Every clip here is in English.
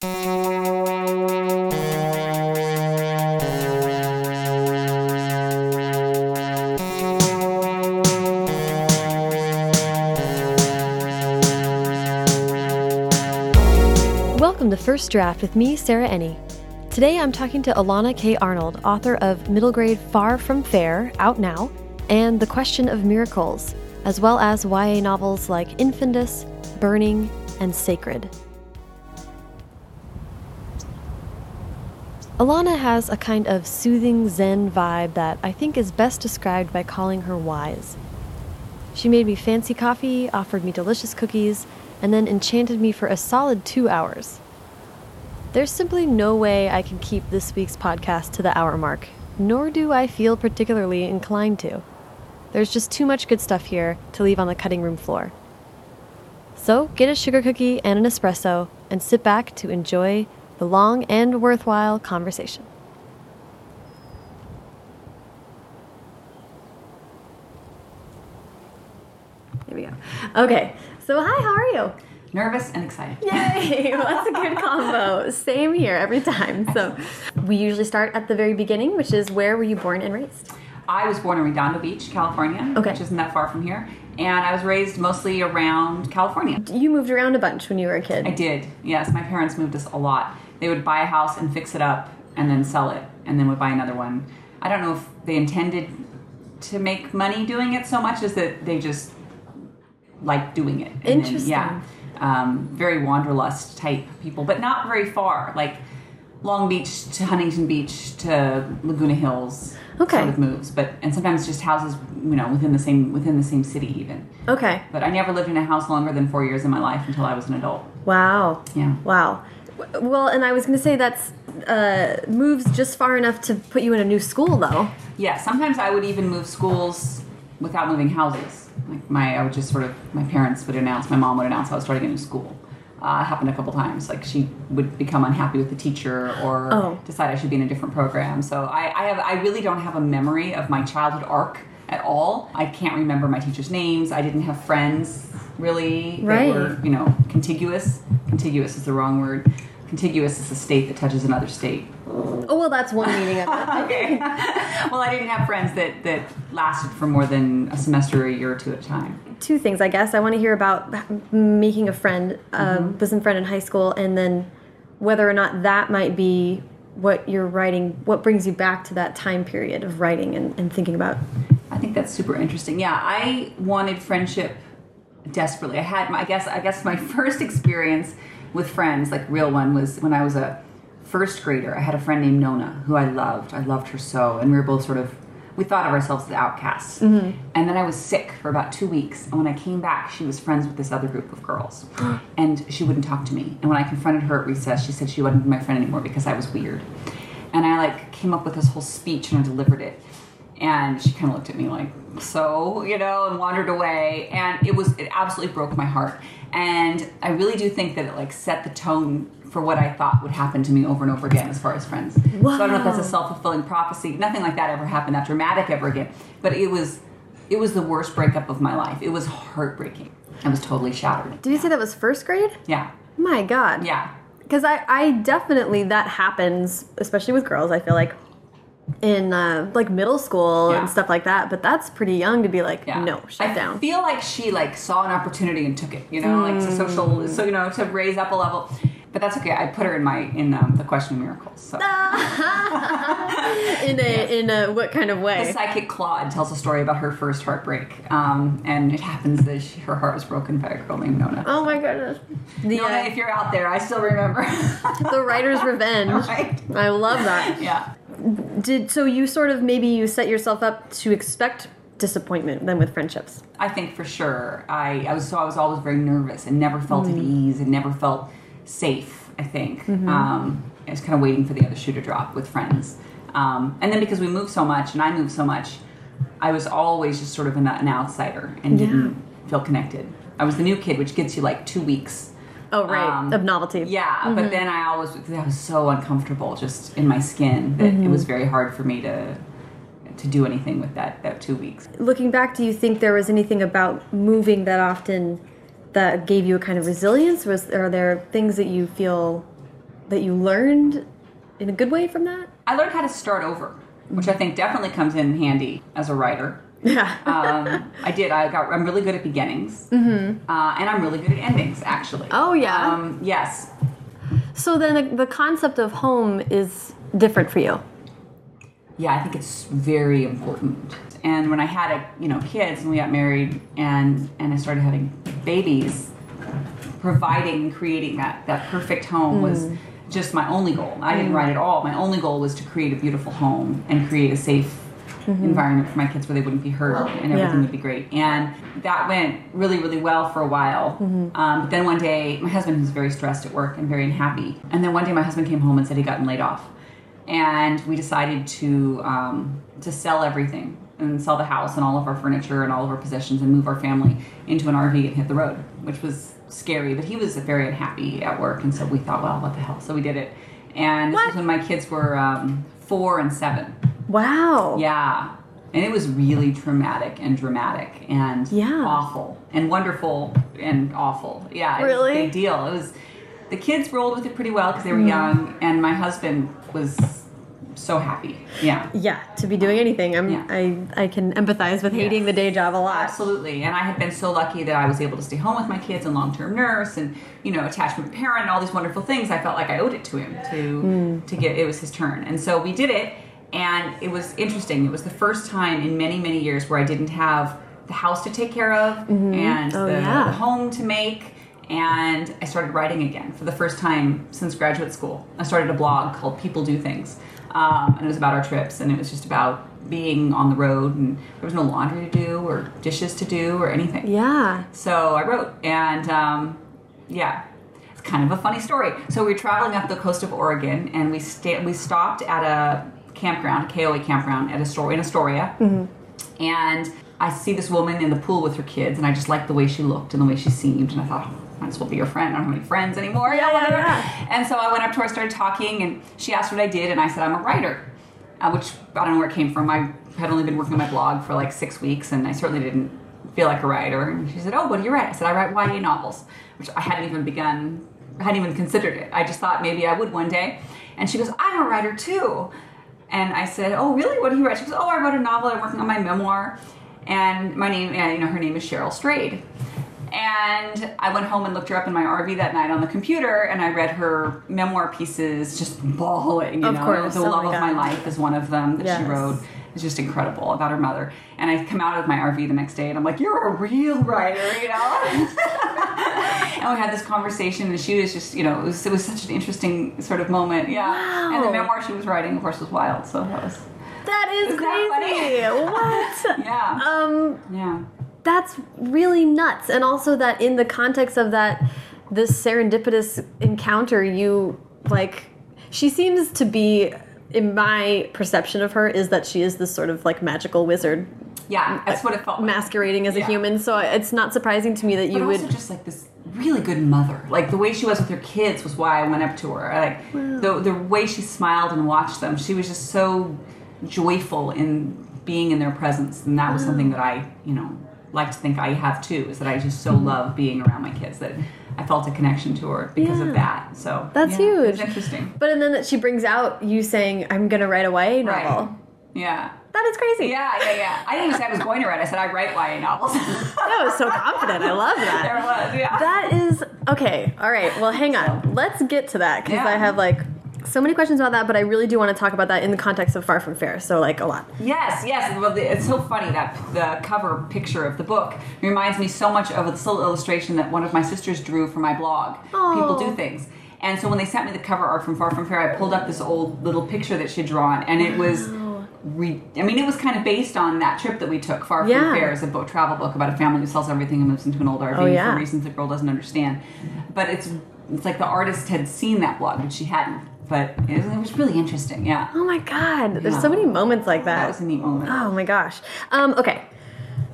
Welcome to First Draft with me, Sarah Enni. Today I'm talking to Elana K. Arnold, author of middle grade Far From Fair, out now, and The Question of Miracles, as well as YA novels like Infandous, Burning, and Sacred. Elana has a kind of soothing Zen vibe that I think is best described by calling her wise. She made me fancy coffee, offered me delicious cookies, and then enchanted me for a solid two hours. There's simply no way I can keep this week's podcast to the hour mark, nor do I feel particularly inclined to. There's just too much good stuff here to leave on the cutting room floor. So get a sugar cookie and an espresso and sit back to enjoy the long and worthwhile conversation. Here we go. Okay, so hi, how are you? Nervous and excited. Yay! Well, that's a good combo. Same here every time. So, we usually start at the very beginning, which is where were you born and raised? I was born in Redondo Beach, California, Okay. which isn't that far from here. And I was raised mostly around California. You moved around a bunch when you were a kid. I did, yes. My parents moved us a lot. They would buy a house and fix it up and then sell it and then would buy another one. I don't know if they intended to make money doing it so much as that they just liked doing it. And then- Interesting. yeah. Um, very wanderlust type people, but not very far. Like Long Beach to Huntington Beach to Laguna Hills. Okay. Sort of moves, but and sometimes just houses, you know, within the same within the same city even. Okay. But I never lived in a house longer than four years in my life until I was an adult. Wow. Yeah. Wow. Well, and I was going to say that's uh, moves just far enough to put you in a new school, though. Yeah, sometimes I would even move schools without moving houses. Like my, I would just sort of, my parents would announce, my mom would announce I was starting a new school. Uh, it happened a couple times. Like she would become unhappy with the teacher or Oh. decide I should be in a different program. So I, I have, I really don't have a memory of my childhood arc at all. I can't remember my teachers' names. I didn't have friends really Right. that were, you know, contiguous. Contiguous is the wrong word. Contiguous is a state that touches another state. Oh, well, that's one meaning of it. okay. well, I didn't have friends that that lasted for more than a semester or a year or two at a time. Two things, I guess. I want to hear about making a friend, uh, Mm-hmm. bosom friend in high school, and then whether or not that might be what you're writing, what brings you back to that time period of writing and, and thinking about. I think that's super interesting. Yeah, I wanted friendship desperately. I had, my, I guess, I guess my first experience with friends, like real one, was when I was a first grader. I had a friend named Nona who I loved. I loved her so, and we were both sort of. We thought of ourselves as outcasts. Mm-hmm. And then I was sick for about two weeks. And when I came back, she was friends with this other group of girls. and she wouldn't talk to me. And when I confronted her at recess, she said she wasn't my friend anymore because I was weird. And I like came up with this whole speech and I delivered it and she kind of looked at me like so? You know and wandered away. And it was it absolutely broke my heart. And i really do think that it like set the tone for what i thought would happen to me over and over again as far as friends. So i don't know if that's a self-fulfilling prophecy. Nothing like that ever happened that dramatic ever again. But it was it was the worst breakup of my life. It was heartbreaking. I was totally shattered. Did you say that was first grade? yeah. My God. yeah. Because I, I definitely, that happens, especially with girls, I feel like, in uh, like middle school Yeah. and stuff like that. But that's pretty young to be like, Yeah. no, shut down. I down. feel like she like saw an opportunity and took it, you know, like to social, so you know, to raise up a level. But that's okay. I put her in my in um, the question of miracles. So in a in a what kind of way? the psychic Claude tells a story about her first heartbreak, um, and it happens that she, her heart was broken by a girl named Nona. Oh my goodness. The, Nona, uh, if you're out there, I still remember. the writer's revenge. right? I love that. Yeah. Did so you sort of maybe you set yourself up to expect disappointment then with friendships. I think for sure. I, I was so I was always very nervous and never felt at ease and never felt safe. I think um, I was kind of waiting for the other shoe to drop with friends. Um, and then because we moved so much and I moved so much, I was always just sort of an, an outsider and Yeah. didn't feel connected. I was the new kid, which gets you like two weeks. Oh right, Um, of novelty. Yeah, but then I always I was so uncomfortable just in my skin that it was very hard for me to to do anything with that that two weeks. Looking back, do you think there was anything about moving that often that gave you a kind of resilience? Was are there things that you feel that you learned in a good way from that? I learned how to start over, which I think definitely comes in handy as a writer. Yeah. um, I did. I got. I'm really good at beginnings, mm-hmm. uh, and I'm really good at endings. Actually. Oh, yeah? Um, yes. so then the, the concept of home is different for you. Yeah, I think it's very important. And when I had a, you know kids and we got married and and I started having babies, providing and creating that that perfect home was just my only goal. I didn't write at all. My only goal was to create a beautiful home and create a safe environment for my kids where they wouldn't be hurt and everything Yeah. would be great. And that went really, really well for a while. Um, but then one day, my husband was very stressed at work and very unhappy. And then one day, my husband came home and said he'd gotten laid off. And we decided to um, to sell everything and sell the house and all of our furniture and all of our possessions and move our family into an RV and hit the road, which was scary. But he was very unhappy at work, and so we thought, well, what the hell? So we did it. And this was when my kids were um, four and seven. Wow. Yeah. And it was really traumatic and dramatic and Yeah. awful and wonderful and awful. Yeah. It Really? Was a big deal. It was, the kids rolled with it pretty well because they were mm-hmm. young, and my husband was so happy. Yeah. Yeah, to be doing anything. I'm Yeah. I I can empathize with hating Yes. the day job a lot. Absolutely. And I had been so lucky that I was able to stay home with my kids and long term nurse and, you know, attachment parent and all these wonderful things. I felt like I owed it to him to mm. to get it was his turn. And so we did it and it was interesting. It was the first time in many, many years where I didn't have the house to take care of and Oh, the, yeah. the home to make. And I started writing again for the first time since graduate school. I started a blog called People Do Things. Um, and it was about our trips, and it was just about being on the road, and there was no laundry to do, or dishes to do, or anything. Yeah. So I wrote, and um, yeah, it's kind of a funny story. So we were traveling up the coast of Oregon, and we sta- we stopped at a campground, a KOA campground, at Astoria, in Astoria, and I see this woman in the pool with her kids, and I just liked the way she looked and the way she seemed, and I thought. "Oh, Might as well be your friend. I don't have any friends anymore. Yeah, yeah, whatever. yeah. And so I went up to her, started talking, and she asked what I did, and I said I'm a writer, uh, which I don't know where it came from. I had only been working on my blog for like six weeks, and I certainly didn't feel like a writer. And she said, "Oh, what do you write?" I said, "I write YA novels," which I hadn't even begun, hadn't even considered it. I just thought maybe I would one day. And she goes, "I'm a writer too." And I said, "Oh, really? What do you write?" She goes, "Oh, I wrote a novel. I'm working on my memoir." And my name, yeah, you know, her name is Cheryl Strayed. And I went home and looked her up in my RV that night on the computer, and I read her memoir pieces, just bawling. You Of know, course. the Oh love my of my life is one of them that she wrote. It's just incredible about her mother. And I come out of my RV the next day, and I'm like, "You're a real writer," you know. and we had this conversation, and she was just, you know, it was, it was such an interesting sort of moment. Yeah. Wow. And the memoir she was writing, of course, was wild. So that was, That is Isn't that crazy. what? yeah, Um yeah. that's really nuts and also that in the context of that this serendipitous encounter you like she seems to be in my perception of her is that she is this sort of like magical wizard Yeah, that's what it felt like. masquerading as a Yeah. human so it's not surprising to me that you would also just like this really good mother. Like the way she was with her kids was why I went up to her. Like the the way she smiled and watched them, she was just so joyful in being in their presence, and that was something that I, you know, like to think I have too. Is that I just so mm-hmm. love being around my kids that I felt a connection to her because Yeah. of that. So That's yeah, huge. It's interesting, but and then that she brings out you saying i'm gonna write a YA novel right? Yeah. that is crazy Yeah, yeah, yeah. I didn't even say I was going to write. I said I write YA novels. that was so confident i love that there was, yeah. That is okay. All right. Well, hang on. Let's get to that because Yeah. I have like so many questions about that, but I really do want to talk about that in the context of Far From Fair. So like a lot. Yes, yes. Well, the- it's so funny that the cover picture of the book reminds me so much of a little illustration that one of my sisters drew for my blog. People do things. And so when they sent me the cover art from Far From Fair, I pulled up this old little picture that she'd drawn, and it was. Re- I mean, it was kind of based on that trip that we took. Far From Yeah. Fair is a book, travel book about a family who sells everything and moves into an old RV Oh, yeah. for reasons the girl doesn't understand. But it's it's like the artist had seen that blog, but she hadn't. But it was, it was really interesting. Yeah, Oh my God. There's Yeah. so many moments like that. that was a neat moment. Oh my gosh. Um, okay.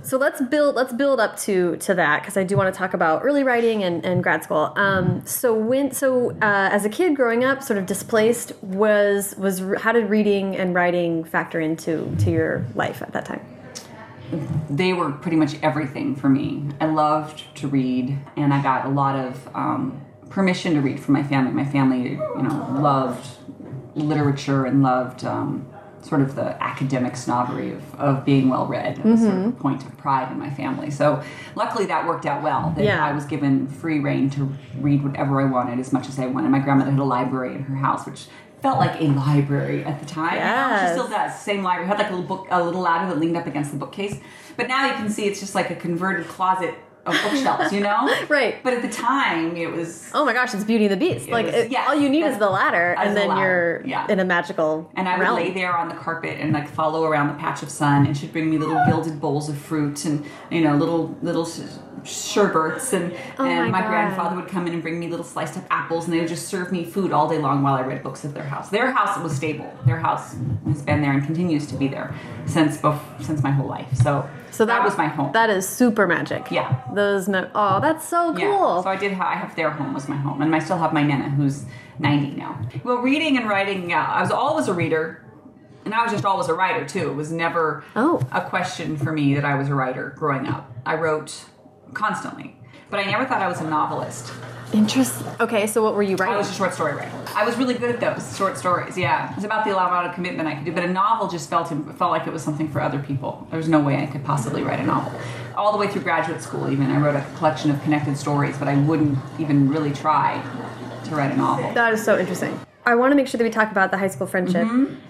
So let's build let's build up to to that because I do want to talk about early writing and, and grad school. Um, so when so uh, as a kid growing up, sort of displaced, was was how did reading and writing factor into to your life at that time? they were pretty much everything for me. I loved to read, and I got a lot of um, permission to read from my family. My family, you know, loved literature and loved um, sort of the academic snobbery of, of being well read. It was sort of a point of pride in my family. So luckily that worked out well. That Yeah. I was given free reign to read whatever I wanted as much as I wanted. My grandmother had a library in her house, which felt like a library at the time. Yes. She still does. Same library. Had like a little book, a little ladder that leaned up against the bookcase. But now you can see it's just like a converted closet of bookshelves. You know. Right. But at the time, it was Oh my gosh, it's Beauty and the Beast. like, was- it, yes, all you need is the ladder, and then ladder, you're yeah. in a magical And I would realm. lay there on the carpet and like follow around the patch of sun, and she'd bring me little gilded bowls of fruit and you know little little sh- sherbets, and Oh and my my, grandfather would come in and bring me little sliced up apples, and they would just serve me food all day long while I read books at their house. Their house was stable. Their house has been there and continues to be there since since my whole life. So So that, was my home. That is super magic. Yeah. Those. Oh, that's so cool. Yeah. So I did. Ha- I have their home was my home, and I still have my nana who's ninety now. Well, reading and writing. Yeah, I was always a reader, and I was just always a writer too. It was never Oh. a question for me that I was a writer growing up. I wrote constantly, but I never thought I was a novelist. Interesting. Okay, so what were you writing? I was a short story writer. I was really good at those short stories. Yeah, it was about the amount of commitment I could do. But a novel just felt felt like it was something for other people. There was no way I could possibly write a novel. All the way through graduate school, even I wrote a collection of connected stories, but I wouldn't even really try to write a novel. that is so interesting. I want to make sure that we talk about the high school friendship. Mm-hmm. And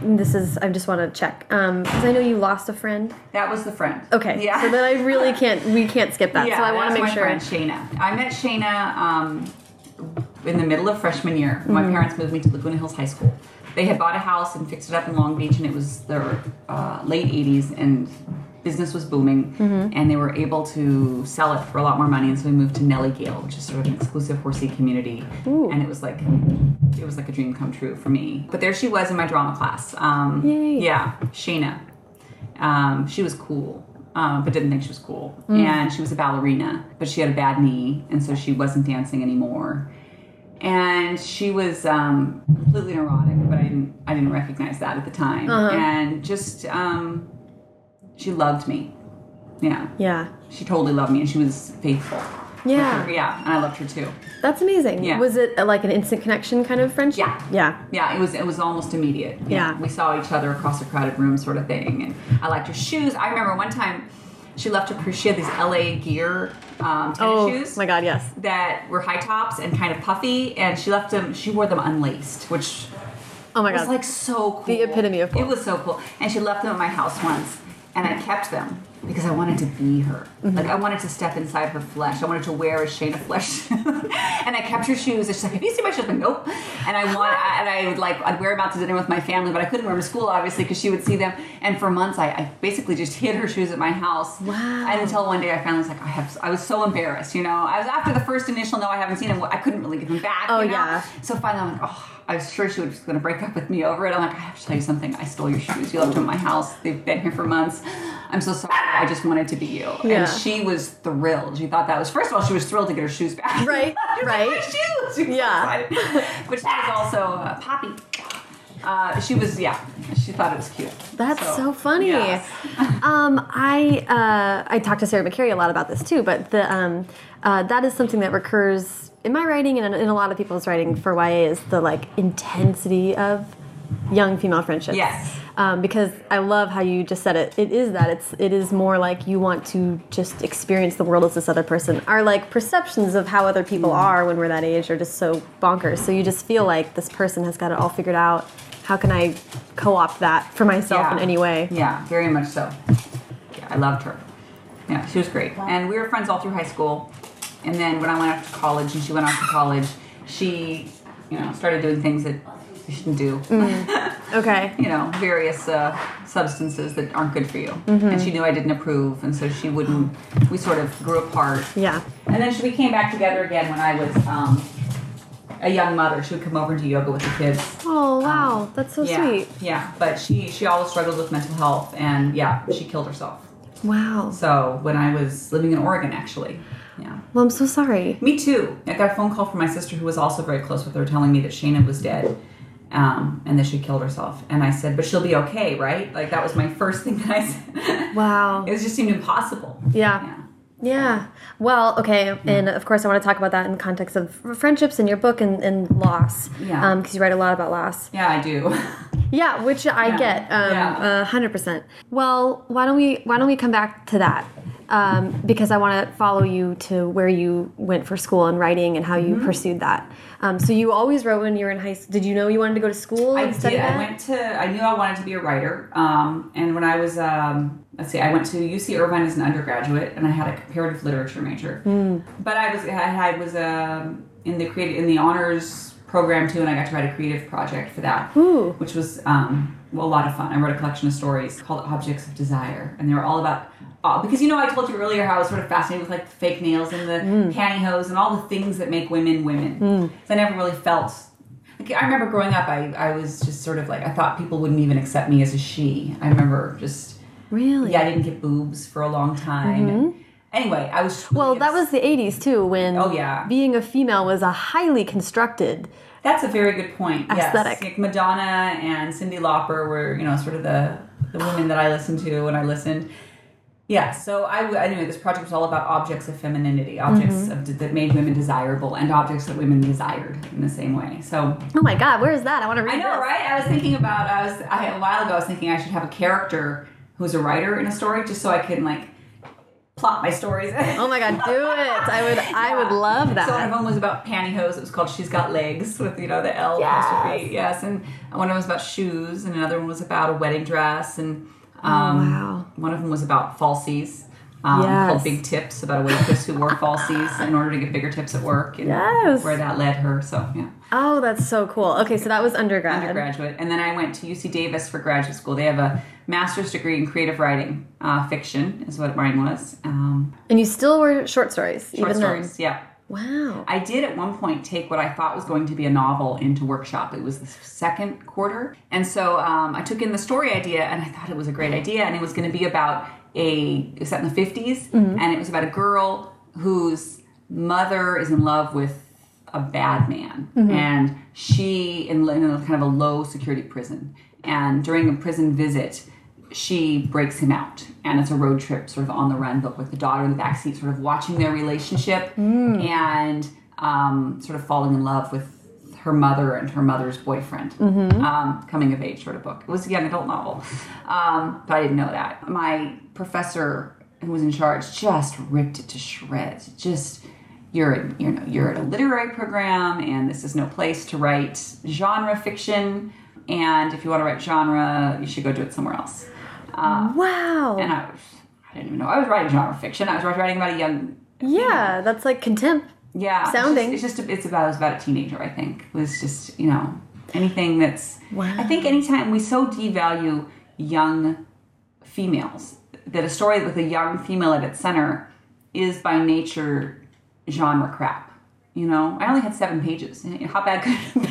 This is. I just want to check because I know you lost a friend. That was the friend. Okay. Yeah. So then I really can't. We can't skip that. yeah, so I want to make my sure. friend Shayna. I met Shayna um, in the middle of freshman year. My Mm-hmm. parents moved me to Laguna Hills High School. They had bought a house and fixed it up in Long Beach, and it was the uh, late '80s, and business was booming, Mm-hmm. and they were able to sell it for a lot more money. And so we moved to Nellie Gail, which is sort of an exclusive horsey community, Ooh. and it was like it was like a dream come true for me. But there she was in my drama class. Um, Yay. Yeah, Shayna. Um, she was cool, um, but didn't think she was cool. Mm. And she was a ballerina, but she had a bad knee, and so she wasn't dancing anymore. And she was um, completely neurotic, but I didn't I didn't recognize that at the time. Uh-huh. And just um, she loved me. Yeah, Yeah. she totally loved me, and she was faithful. Yeah. yeah, and I loved her too. That's amazing. Yeah. Was it uh, like an instant connection kind of friendship? Yeah. Yeah. Yeah, it was it was almost immediate. Yeah. we saw each other across a crowded room, sort of thing. And I liked her shoes. I remember one time she left her. She had these LA Gear um, tennis Oh shoes my God. Yes. that were high tops and kind of puffy, and she left them. She wore them unlaced, which Oh my god. was like so cool. The epitome of cool. It was so cool. And she left them at my house once, and I kept them because I wanted to be her. Mm-hmm. Like I wanted to step inside her flesh. I wanted to wear a shade of flesh. and I kept her shoes. And she's like, "Have you seen my shoes?" I'm like, "Nope." And I want, and I would like, I'd wear them out to dinner with my family, but I couldn't wear them to school obviously because she would see them. And for months, I, I basically just hid her shoes at my house. Wow. And until one day, I finally was like, I have. I was so embarrassed. You know, I was after the first initial no, I haven't seen them. I couldn't really give them back. Oh, you know? yeah. So finally, I'm like, oh, I was sure she was just going to break up with me over it. I'm like, I have to tell you something. I stole your shoes. You left them at my house. They've been here for months. I'm so sorry. I just wanted to be you. Yeah. And she was thrilled. She thought that was, first of all, she was thrilled to get her shoes back. Right, like, right. "My shoes. She Yeah. But she was also uh, Poppy. Uh, she was, yeah, she thought it was cute. That's so, funny. yes. um, I uh, I talked to Sarah McCarry a lot about this too, but the um, uh, that is something that recurs in my writing and in, a lot of people's writing for YA is the like intensity of young female friendships. Yes. Um, because I love how you just said it. It is that it's it is more like you want to just experience the world as this other person. Our like perceptions of how other people Mm. are when we're that age are just so bonkers. So you just feel like this person has got it all figured out. How can I co-opt that for myself Yeah. in any way? Yeah, very much so. Yeah, I loved her. Yeah, she was great. And we were friends all through high school. And then when I went off to college and she went off to college, she, you know, started doing things that you shouldn't do. Okay. you know, various uh, substances that aren't good for you. Mm-hmm. And she knew I didn't approve, and so she wouldn't. We sort of grew apart. Yeah. And then she, we came back together again when I was um, a young mother. She would come over and do yoga with the kids. Oh wow, that's so yeah, sweet. yeah. But she she always struggled with mental health, and yeah, she killed herself. Wow. So when I was living in Oregon, actually, yeah. Well, I'm so sorry. Me too. I got a phone call from my sister, who was also very close with her, telling me that Shayna was dead, um, and that she killed herself. And I said, "But she'll be okay, right?" Like that was my first thing that I said. Wow. It just seemed impossible. Yeah. Yeah. Yeah. Well, okay, and of course, I want to talk about that in the context of friendships in your book and, and loss. Yeah. Because you write a lot about loss. Yeah, I do. Yeah, which I Yeah. get. Um, Yeah. a hundred percent. Well, why don't we why don't we come back to that? Um, because I want to follow you to where you went for school and writing and how you Mm-hmm. pursued that. Um, so you always wrote when you were in high school. Did you know you wanted to go to school I and study did. that? I went to. I knew I wanted to be a writer. Um, and when I was, um, let's see, I went to UC Irvine as an undergraduate, and I had a comparative literature major. Hmm. But I was, I, I was um, in the creative, in the honors program too, and I got to write a creative project for that, Ooh. which was um, well, a lot of fun. I wrote a collection of stories called Objects of Desire, and they were all about. Because you know, I told you earlier how I was sort of fascinated with like the fake nails and the Hmm. pantyhose and all the things that make women women. So I never really felt like, I remember growing up, I, I was just sort of like, I thought people wouldn't even accept me as a she. I remember just, Really? yeah, I didn't get boobs for a long time. And anyway, I was. Mm-hmm. Well, that was the '80s too, when Oh, yeah. being a female was a highly constructed. That's a very good point. Aesthetic. Yes. Like Madonna and Cyndi Lauper were, you know, sort of the, the women that I listened to when I listened. Yeah, so I anyway, this project was all about objects of femininity, objects Mm-hmm. of, that made women desirable, and objects that women desired in the same way. So Oh my God, where is that? I want to read. I know, this. right? I was thinking about I was I, a while ago. I was thinking I should have a character who's a writer in a story, just so I can like plot my stories. Oh my God, do it! I would, I would love that. So one of them was about pantyhose. It was called "She's Got Legs" with you know the L Yes. apostrophe. Yes, and one of them was about shoes, and another one was about a wedding dress, and um, Oh, wow. one of them was about falsies. Um, Yes. Called Big Tips about a waitress who wore falsies in order to get bigger tips at work, and Yes. where that led her. So yeah. oh, that's so cool. Okay, so that was undergrad. undergraduate, and then I went to UC Davis for graduate school. They have a master's degree in creative writing, uh, fiction is what mine was. Um, And you still were short stories, short even stories, yeah. Wow. I did at one point take what I thought was going to be a novel into workshop. It was the second quarter, and so um, I took in the story idea, and I thought it was a great idea, and it was going to be about a it was set in the 50s, and it was about a girl whose mother is in love with a bad man, and she in, in a kind of a low security prison, and during a prison visit she breaks him out. And it's a road trip sort of on the run but with the daughter in the backseat sort of watching their relationship and um, sort of falling in love with her mother and her mother's boyfriend um, coming of age sort of book. It was a young adult novel um, but i didn't know that. My professor who was in charge just ripped it to shreds. Just you're in, you know you're at a literary program and this is no place to write genre fiction. And if you want to write genre you should go do it somewhere else Uh, wow. and I was, I didn't even know I was writing genre fiction. I was writing about a young, yeah, that's like contempt. yeah, it's Sounding. just- It's just, it's about, it was about a teenager. I think it was just you know anything that's. Wow. I think anytime we so devalue young females that a story with a young female at its center is by nature genre crap. You know, I only had seven pages. How bad could?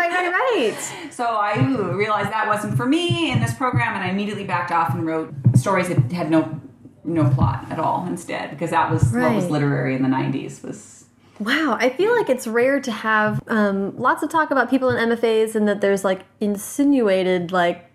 Right, right, right. So I realized that wasn't for me in this program, and I immediately backed off and wrote stories that had no no plot at all instead, because that was what was literary in the '90s. Was Wow, I feel like it's rare to have um, lots of talk about people in MFAs and that there's like insinuated like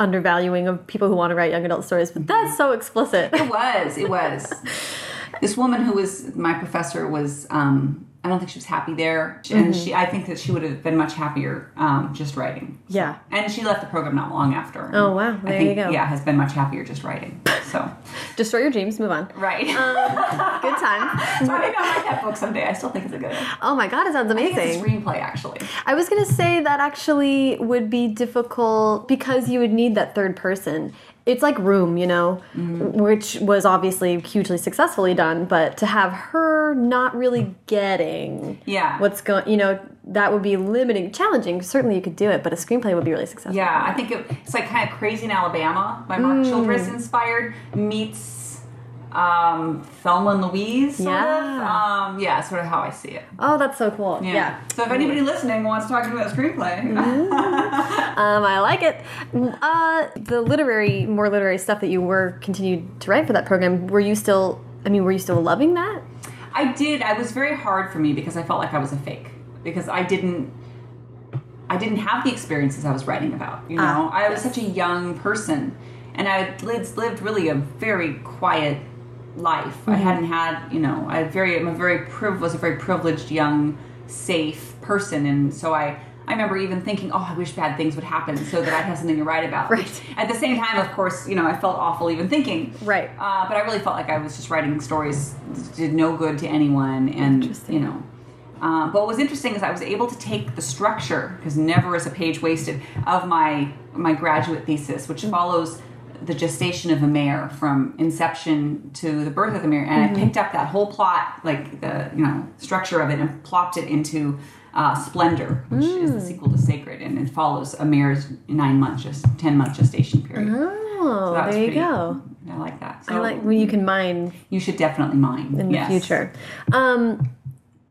undervaluing of people who want to write young adult stories, but that's so explicit. it was it was this woman who was my professor was. Um, I don't think she was happy there, and she. I think that she would have been much happier um, just writing. Yeah. and she left the program not long after. Oh, wow. I There think, you go. Yeah, has been much happier just writing. So Destroy your dreams, move on. right. Good time. so maybe I'll write that book someday. I still think it's a good. I Oh my god, it sounds think it's a amazing. screenplay actually. I was gonna say that actually would be difficult because you would need that third person. It's like Room, you know, mm-hmm. which was obviously hugely successfully done, but to have her not really getting Yeah. what's going, you know, that would be limiting, challenging. Certainly, you could do it, but a screenplay would be really successful. Yeah, I think it, it's like kind of Crazy in Alabama by Mark Childress mm. inspired meets um, Thelma and Louise. Sort Yeah. Of. Um, yeah, sort of how I see it. Oh, that's so cool. Yeah. Yeah. So if anybody listening wants to talk about a screenplay, Um, I like it. Uh, the literary, more literary stuff that you were continued to write for that program. Were you still? I mean, were you still loving that? I did. I was very hard for me because I felt like I was a fake because I didn't. I didn't have the experiences I was writing about. You know, Ah, I was such a young person, and I lived, lived really a very quiet life. I hadn't had, you know, I very, I'm a very priv- was a very privileged young, safe person, and so I. I remember even thinking, "Oh, I wish bad things would happen so that I'd have something to write about." Right. At the same time, of course, you know, I felt awful even thinking. Right. Uh, but I really felt like I was just writing stories that did no good to anyone, and you know. Uh, but what was interesting is I was able to take the structure because never is a page wasted of my my graduate thesis, which follows the gestation of a mare from inception to the birth of the mare, and I picked up that whole plot, like the you know structure of it, and plopped it into uh, Splendor, which is the sequel to Sacred, and it follows a mare's nine month, just ten month gestation period. Oh, was there you pretty- go. I like that. So I like when you can mine you should definitely mine in the yes. future. Um,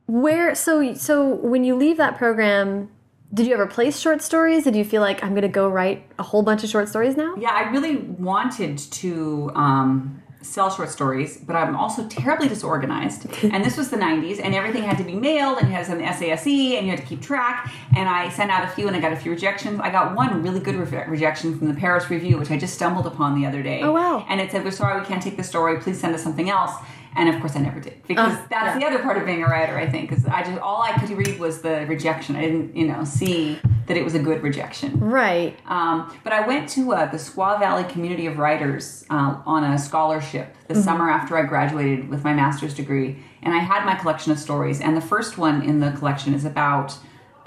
where so so when you leave that program, did you ever place short stories? Did you feel like I'm going to go write a whole bunch of short stories now? Yeah, I really wanted to um, sell short stories, but I'm also terribly disorganized. and this was the 90s, and everything had to be mailed, and you had the SASE, and you had to keep track. And I sent out a few, and I got a few rejections. I got one really good re- rejection from the Paris Review, which I just stumbled upon the other day. Oh, wow. And it said, "We're sorry, we can't take the story. Please send us something else." And of course, I never did because Oh, that's yeah. the other part of being a writer. I think because I just all I could read was the rejection. I didn't, you know, see that it was a good rejection. Right. Um, but I went to uh, the Squaw Valley Community of Writers uh, on a scholarship the summer after I graduated with my master's degree, and I had my collection of stories. And the first one in the collection is about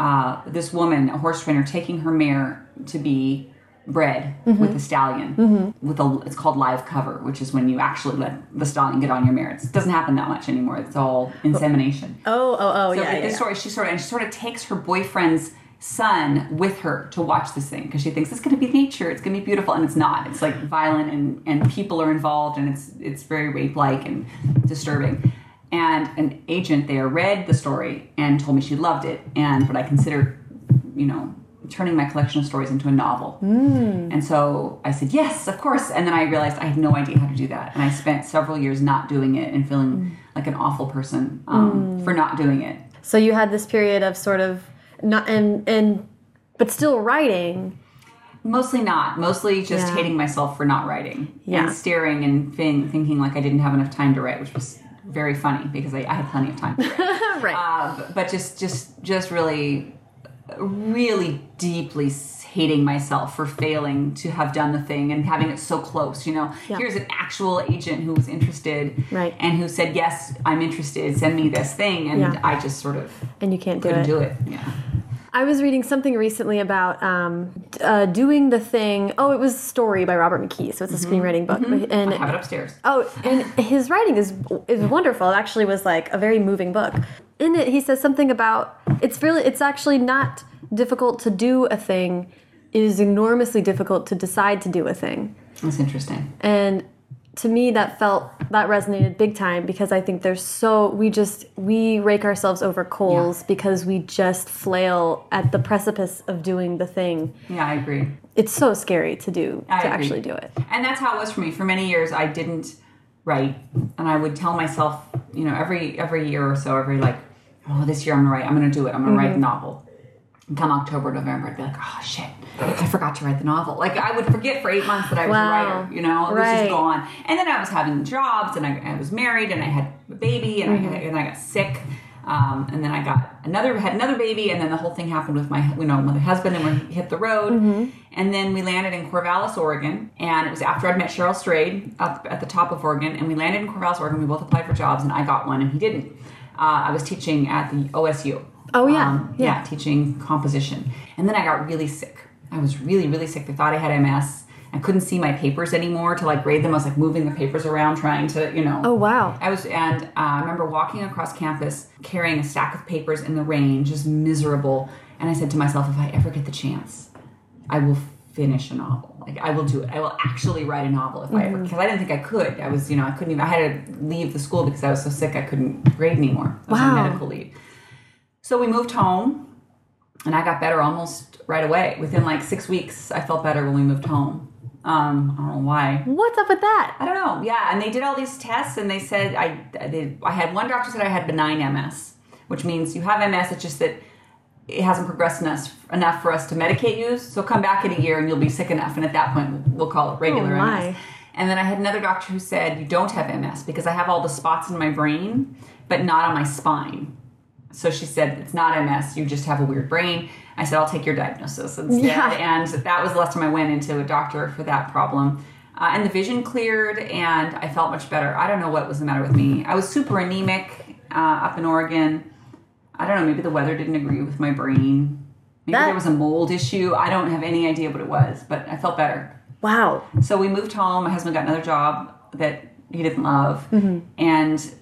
uh, this woman, a horse trainer, taking her mare to be bred mm-hmm. with a stallion. Mm-hmm. With a, it's called live cover, which is when you actually let the stallion get on your mare. It doesn't happen that much anymore. It's all insemination. Oh, oh, oh, So yeah. yeah, this yeah. story, she sort of and she sort of takes her boyfriend's son with her to watch this thing because she thinks it's going to be nature, it's going to be beautiful, and it's not. It's like violent and and people are involved, and it's it's very rape like and disturbing. And an agent there read the story and told me she loved it, and what I consider you know, turning my collection of stories into a novel. And so I said, yes, of course. And then I realized I had no idea how to do that. And I spent several years not doing it and feeling like an awful person um, for not doing it. So you had this period of sort of not and and but still writing. Mostly not. Mostly just Yeah. hating myself for not writing. Yeah. And staring and fin- thinking like I didn't have enough time to write, which was very funny because I, I had plenty of time to write. right. uh, but- but just, just, just really, really deeply hating myself for failing to have done the thing and having it so close. You know, Yeah. here's an actual agent who was interested, Right. and who said, "Yes, I'm interested. Send me this thing," and Yeah. I just sort of and you can't do couldn't it. do it. Yeah. I was reading something recently about um, uh, doing the thing. Oh, it was Story by Robert McKee, so it's a screenwriting book. And I have it upstairs. Oh, and his writing is is wonderful. It actually was like a very moving book. In it, he says something about it's really it's actually not difficult to do a thing. It is enormously difficult to decide to do a thing. That's interesting. And to me, that felt that resonated big time because I think there's so we just we rake ourselves over coals because we just flail at the precipice of doing the thing. Yeah, I agree. It's so scary to do I to agree. actually do it. And that's how it was for me. For many years, I didn't write, and I would tell myself, you know, every every year or so, every like, oh, this year I'm gonna write. I'm gonna do it. I'm gonna write mm-hmm. a novel. And come October, November, I'd be like, oh shit, I forgot to write the novel. Like I would forget for eight months that I was Wow. a writer. You know, it was just gone. And then I was having jobs, and I, I was married, and I had a baby, and I and I got sick. Um, and then I got another had another baby, and then the whole thing happened with my you know with my husband, and we hit the road. And then we landed in Corvallis, Oregon, and it was after I'd met Cheryl Strayed up at the top of Oregon, and we landed in Corvallis, Oregon. We both applied for jobs, and I got one, and he didn't. Uh, I was teaching at the OSU. Oh, yeah. Um, Yeah. teaching composition, and then I got really sick. I was really really sick. They thought I had MS. I couldn't see my papers anymore to like grade them. I was like moving the papers around, trying to you know. Oh wow. I was, and uh, I remember walking across campus carrying a stack of papers in the rain, just miserable. And I said to myself, if I ever get the chance, I will finish a novel. Like I will do it. I will actually write a novel if I ever, because I didn't think I could. I was, you know, I couldn't even. I had to leave the school because I was so sick I couldn't grade anymore. I was Wow. on medical leave. So we moved home, and I got better almost right away. Within like six weeks, I felt better when we moved home. Um, I don't know why. What's up with that? I don't know. Yeah, and they did all these tests, and they said I I. I had one doctor said I had benign MS, which means you have MS. It's just that it hasn't progressed enough enough for us to medicate you. So come back in a year, and you'll be sick enough, and at that point, we'll call it regular Oh. MS. And then I had another doctor who said, You don't have MS because I have all the spots in my brain, but not on my spine. So she said, It's not MS, you just have a weird brain. I said, I'll take your diagnosis instead. Yeah. And that was the last time I went into a doctor for that problem. Uh, and the vision cleared, and I felt much better. I don't know what was the matter with me. I was super anemic uh, up in Oregon. I don't know, maybe the weather didn't agree with my brain. Maybe That- there was a mold issue. I don't have any idea what it was, but I felt better. Wow. So we moved home. My husband got another job that he didn't love, and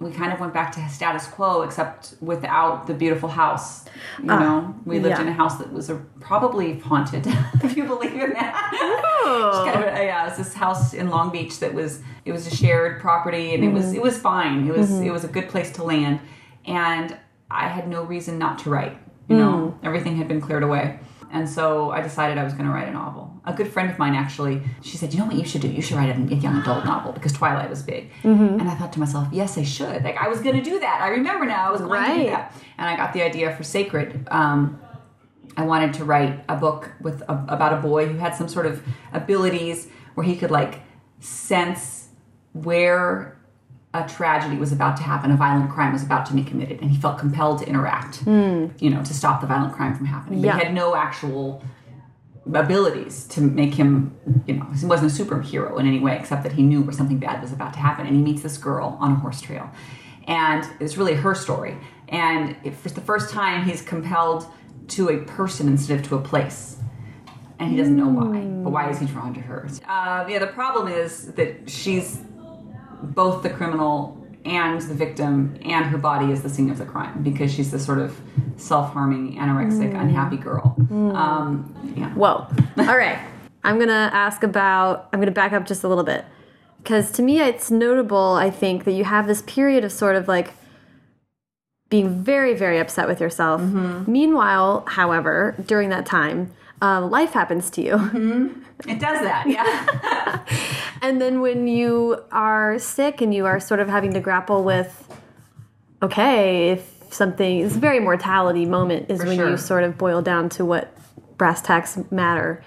we kind of went back to status quo, except without the beautiful house. You ah, know, we lived yeah. in a house that was a, probably haunted, if you believe in that. Oh. Kind of, uh, yeah, it was this house in Long Beach that was it was a shared property, and it was mm-hmm. it was fine. It was mm-hmm. it was a good place to land, and I had no reason not to write. You know, mm. everything had been cleared away. And so I decided I was going to write a novel. A good friend of mine actually, she said, "You know what you should do? You should write a young adult novel because Twilight was big." And I thought to myself, "Yes, I should." Like I was going to do that. I remember now I was going to do that. And I got the idea for Sacred. Um, I wanted to write a book with a, about a boy who had some sort of abilities where he could like sense where a tragedy was about to happen, a violent crime was about to be committed, and he felt compelled to interact, you know, to stop the violent crime from happening. But Yeah. he had no actual abilities to make him, you know, he wasn't a superhero in any way, except that he knew where something bad was about to happen. And he meets this girl on a horse trail. And it's really her story. And for the first time, he's compelled to a person instead of to a place. And he doesn't know why. But why is he drawn to her? Uh, yeah, the problem is that she's both the criminal and the victim, and her body is the scene of the crime because she's this sort of self-harming, anorexic, mm. unhappy girl. Mm. Um, yeah. Whoa. All right. I'm going to ask about, I'm going to back up just a little bit. Because to me, it's notable, I think, that you have this period of sort of like being very, very upset with yourself. Mm-hmm. Meanwhile, however, during that time, uh, life happens to you. It does that, yeah. And then when you are sick and you are sort of having to grapple with, okay, if something, it's a very mortality moment is For when sure. you sort of boil down to what brass tacks matter.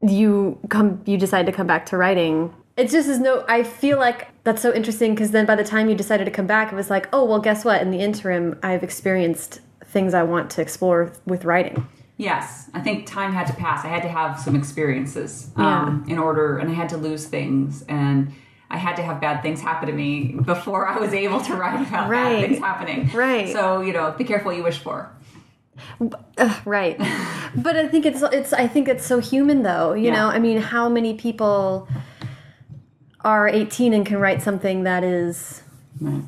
You come, you decide to come back to writing. It's just as no, I feel like that's so interesting because then by the time you decided to come back, it was like, oh, well, guess what? In the interim, I've experienced things I want to explore with writing. Yes, I think time had to pass. I had to have some experiences um, in order, and I had to lose things, and I had to have bad things happen to me before I was able to write about Right. bad things happening. Right. So, you know, be careful what you wish for. Ugh, right but i think it's it's i think it's so human though you Yeah. know i mean how many people are 18 and can write something that is Right.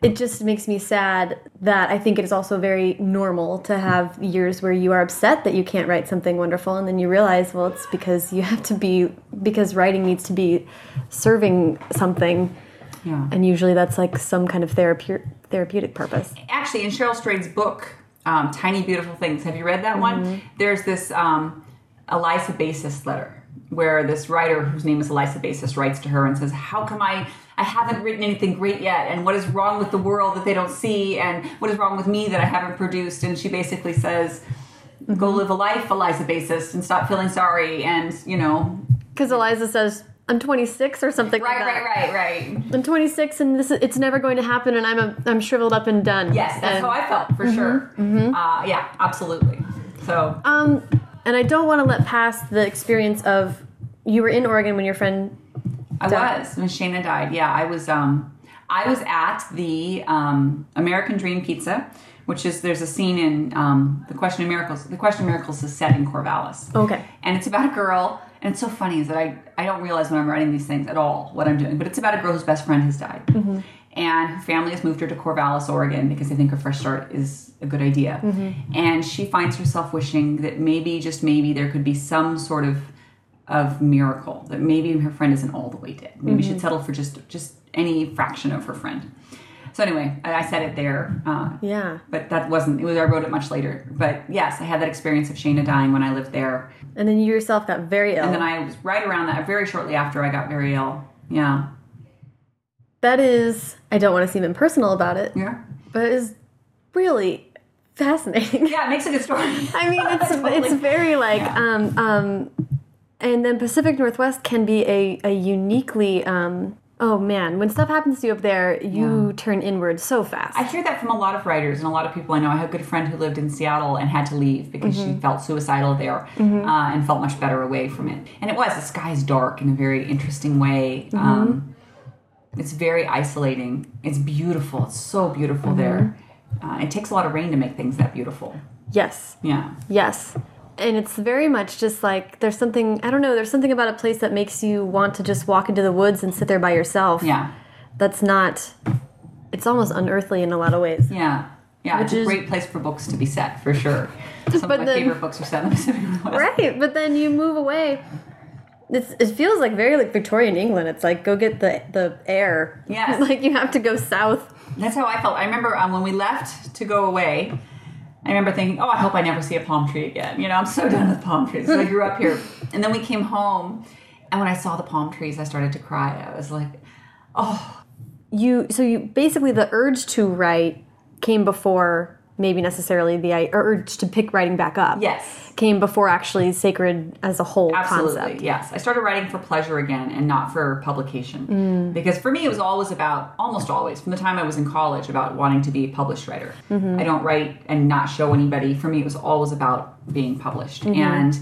It just makes me sad that i think it is also very normal to have years where you are upset that you can't write something wonderful and then you realize well it's because you have to be because writing needs to be serving something. Yeah. and usually that's like some kind of therapeutic therapeutic purpose. Actually in cheryl strayed's book um, tiny beautiful things have you read that one? There's this um, Elissa Bassist letter where this writer whose name is Elissa Bassist writes to her and says how come i i haven't written anything great yet? And what is wrong with the world that they don't see? And what is wrong with me that i haven't produced? And she basically says go live a life Elissa Bassist and stop feeling sorry and you know. Because Elissa says i'm 26 or something right like that. right right. Right I'm 26 and this is, it's never going to happen and I'm a, I'm shriveled up and done. yes that's and, how i felt for sure. uh, yeah absolutely. So Um and I don't want to let pass the experience of you were in Oregon when your friend I was when Shayna died. Yeah, I was. Um, I was at the um, American Dream Pizza, which is there's a scene in um, the Question of Miracles. The Question of Miracles is set in Corvallis. Okay. And it's about a girl, and it's so funny is that I I don't realize when I'm writing these things at all what I'm doing, but it's about a girl whose best friend has died. And her family has moved her to Corvallis, Oregon, because they think a fresh start is a good idea. And she finds herself wishing that maybe, just maybe, there could be some sort of of miracle that maybe her friend isn't all the way dead. Maybe she'd settle for just just any fraction of her friend. So anyway, I, said it there. Uh, Yeah. but that wasn't. It was. I wrote it much later. But yes, I had that experience of Shayna dying when I lived there, And then you yourself got very ill. and then I was right around that. Very shortly after, I got very ill. Yeah, that is I don't want to seem impersonal about it, yeah, but it is really fascinating. yeah. It makes a good story. I mean, it's Totally. it's very like Yeah. um um and then Pacific Northwest can be a, a uniquely um, oh man when stuff happens to you up there you turn inward so fast I hear that from a lot of writers and a lot of people I know. I have a good friend who lived in Seattle and had to leave because she felt suicidal there uh, and felt much better away from it. And it was the sky is dark in a very interesting way. Um, it's very isolating. It's beautiful. It's so beautiful there. Uh, it takes a lot of rain to make things that beautiful. yes Yeah. yes and it's very much just like there's something i don't know there's something about a place that makes you want to just walk into the woods and sit there by yourself Yeah. that's not it's almost unearthly in a lot of ways Yeah. Yeah. it's Which a is- great place for books to be set for sure. Some But of my then- favorite books are set in the Pacific Northwest. right but then you move away it's, it feels like very like Victorian England. It's like go get the the air. Yes. like you have to go south. That's how I felt. I remember um, when we left to go away. I remember thinking, "Oh, I hope I never see a palm tree again." You know, I'm so done with palm trees. So I grew up here, and then we came home, and when I saw the palm trees, I started to cry. I was like, "Oh, You so you basically the urge to write came before maybe necessarily the urge to pick writing back up. yes, came before actually sacred as a whole absolutely, concept. yes." I started writing for pleasure again, and not for publication, mm. because for me, it was always about, almost always, from the time I was in college, about wanting to be a published writer. Mm-hmm. I don't write and not show anybody. For me, it was always about being published, mm-hmm. and.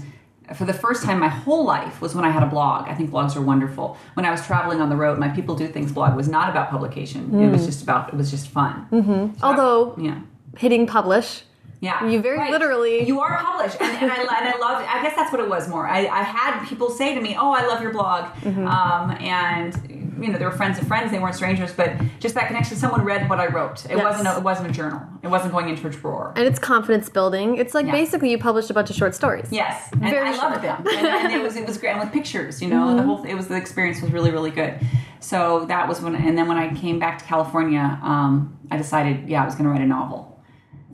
for the first time my whole life was when I had a blog. I think blogs are wonderful. When I was traveling on the road, my People Do Things blog was not about publication. It was mm. just about, it was just fun. Mm-hmm. Although Yeah. Hitting publish, Yeah. You very literally- You are published. And, and, I, and I love, I guess that's what it was more. I, I had people say to me, oh, I love your blog. Mm-hmm. Um, and, you know, they were friends of friends. They weren't strangers, but just that connection. Someone read what I wrote. It Yes. wasn't, a, it wasn't a journal. It wasn't going into a drawer. and it's confidence building. It's like Yeah. basically you published a bunch of short stories. Yes, and Very I loved them, and, and it was it was great and with pictures. You know, Mm-hmm. the whole it was the experience was really really good. So that was when, and then when I came back to California, um, I decided, yeah, I was going to write a novel.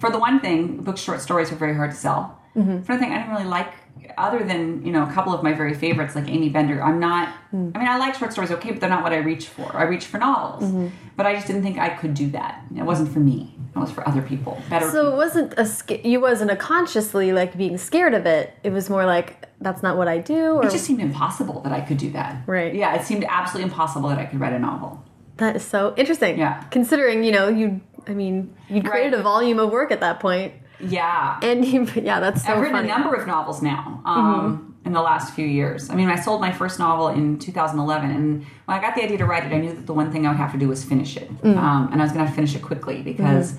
For the one thing, book short stories were very hard to sell. Mm-hmm. For the thing, I didn't really like, other than you know a couple of my very favorites like Aimee Bender. I'm not. Mm. I mean, I like short stories, okay, but they're not what I reach for. I reach for novels, Mm-hmm. but I just didn't think I could do that. It wasn't for me. It was for other people, better. So it wasn't a you wasn't a consciously like being scared of it. It was more like that's not what I do. Or It just seemed impossible that I could do that. Right. Yeah, it seemed absolutely impossible that I could write a novel. that is so interesting. Yeah. Considering you know you, I mean, you'd created Right. a volume of work at that point, Yeah. and you, yeah, that's so I've written funny. a number of novels now um, in the last few years. I mean, I sold my first novel in 2011, and when I got the idea to write it, I knew that the one thing I would have to do was finish it. Um, and I was going to finish it quickly because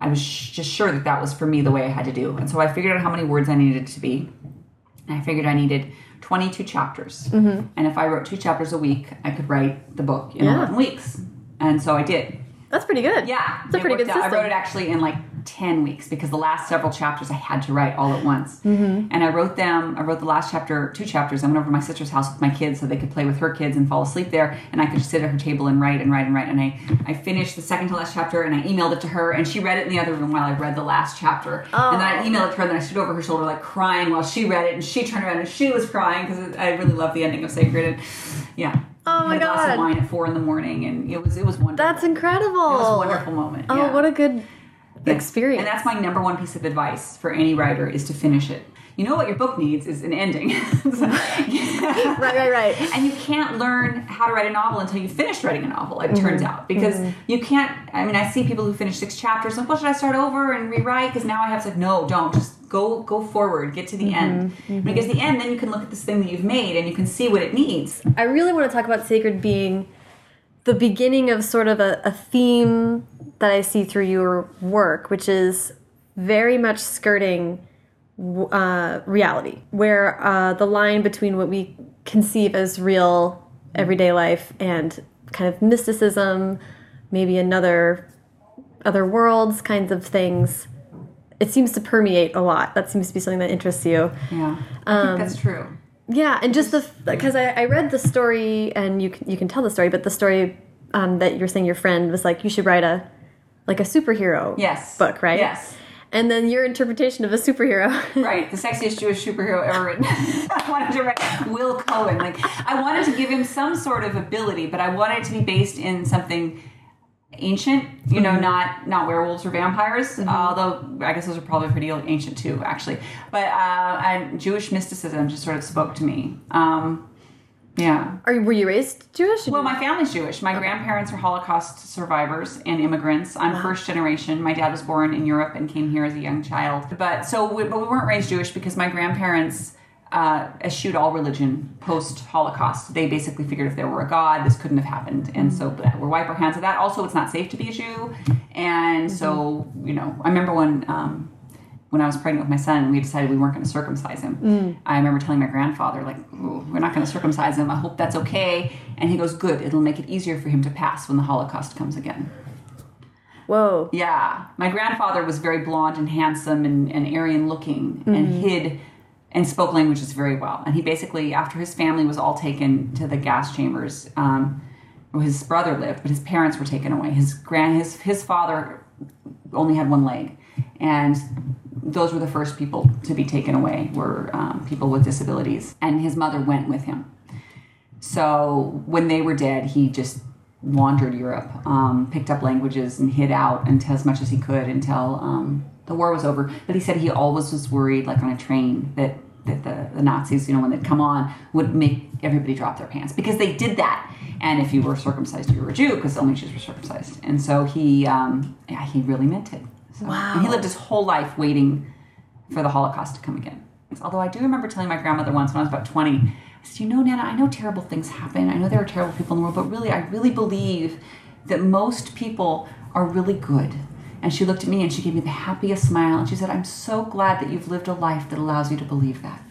I was sh- just sure that that was for me the way I had to do. And so I figured out how many words I needed to be. And I figured I needed 22 chapters. And if I wrote two chapters a week, I could write the book in Yeah. 11 weeks. And so I did. That's pretty good. Yeah, it's a pretty good out. system. I wrote it actually in like ten weeks because the last several chapters I had to write all at once, Mm-hmm. and I wrote them. I wrote the last chapter, two chapters. I went over to my sister's house with my kids so they could play with her kids and fall asleep there, and I could just sit at her table and write and write and write. And I, I finished the second to last chapter, and I emailed it to her, and she read it in the other room while I read the last chapter. Oh. And then I emailed it to her, and then I stood over her shoulder like crying while she read it, and she turned around and she was crying because I really love the ending of Sacred. And yeah. Oh my Had a glass of wine at four in the morning, and it was it was wonderful. That's incredible. It was a wonderful moment. Oh, yeah. what a good Yes. experience. And that's my number one piece of advice for any writer is to finish it. You know what your book needs is an ending. right, right, right. And you can't learn how to write a novel until you've finished writing a novel, it turns mm-hmm. out. Because mm-hmm. you can't, I mean, I see people who finish six chapters, like, well, should I start over and rewrite? Because now I have to, like, no, don't. Just go go forward, get to the mm-hmm. end. Because the end, then you can look at this thing that you've made and you can see what it needs. I really want to talk about sacred being the beginning of sort of a, a theme that I see through your work, which is very much skirting uh, reality, where uh, the line between what we conceive as real everyday life and kind of mysticism, maybe another other worlds kinds of things. It seems to permeate a lot. That seems to be something that interests you. Yeah. I think that's true. Yeah, and just the because I, I read the story and you can you can tell the story, but the story um, that you're saying your friend was like you should write a like a superhero Yes. book, right? Yes. And then your interpretation of a superhero. Right, the sexiest Jewish superhero ever written. I wanted to write Will Cohen. Like I wanted to give him some sort of ability, but I wanted it to be based in something ancient you know not not werewolves or vampires although i guess those are probably pretty ancient too actually but uh and jewish mysticism just sort of spoke to me um yeah Are you, were you raised Jewish? well, my family's Jewish. My grandparents are Holocaust survivors and immigrants. I'm first generation. My dad was born in Europe and came here as a young child. But so, we, but we weren't raised Jewish because my grandparents uh, eschewed all religion post Holocaust. They basically figured if there were a God, this couldn't have happened, and so we wipe our hands of that. Also, it's not safe to be a Jew, and so you know, I remember when. Um, when I was pregnant with my son, we decided we weren't going to circumcise him. I remember telling my grandfather, like, we're not going to circumcise him. I hope that's okay. And he goes, good. It'll make it easier for him to pass when the Holocaust comes again. Whoa. Yeah. My grandfather was very blonde and handsome and, and Aryan looking and hid and spoke languages very well. And he basically, after his family was all taken to the gas chambers, um, where his brother lived, but his parents were taken away. His grand, his his father only had one leg, and those were the first people to be taken away. Were um, people with disabilities, and his mother went with him. So when they were dead, he just wandered Europe, um, picked up languages, and hid out until as much as he could until um, the war was over. But he said he always was worried, like on a train, that that the, the Nazis, you know, when they'd come on, would make everybody drop their pants because they did that. And if you were circumcised, you were a Jew because only Jews were circumcised. And so he, um, yeah, he really meant it. So, Wow. He lived his whole life waiting for the Holocaust to come again. Although I do remember telling my grandmother once when I was about 20, I said, You know, Nana, I know terrible things happen. I know there are terrible people in the world, but really, I really believe that most people are really good. And she looked at me and she gave me the happiest smile and she said, I'm so glad that you've lived a life that allows you to believe that.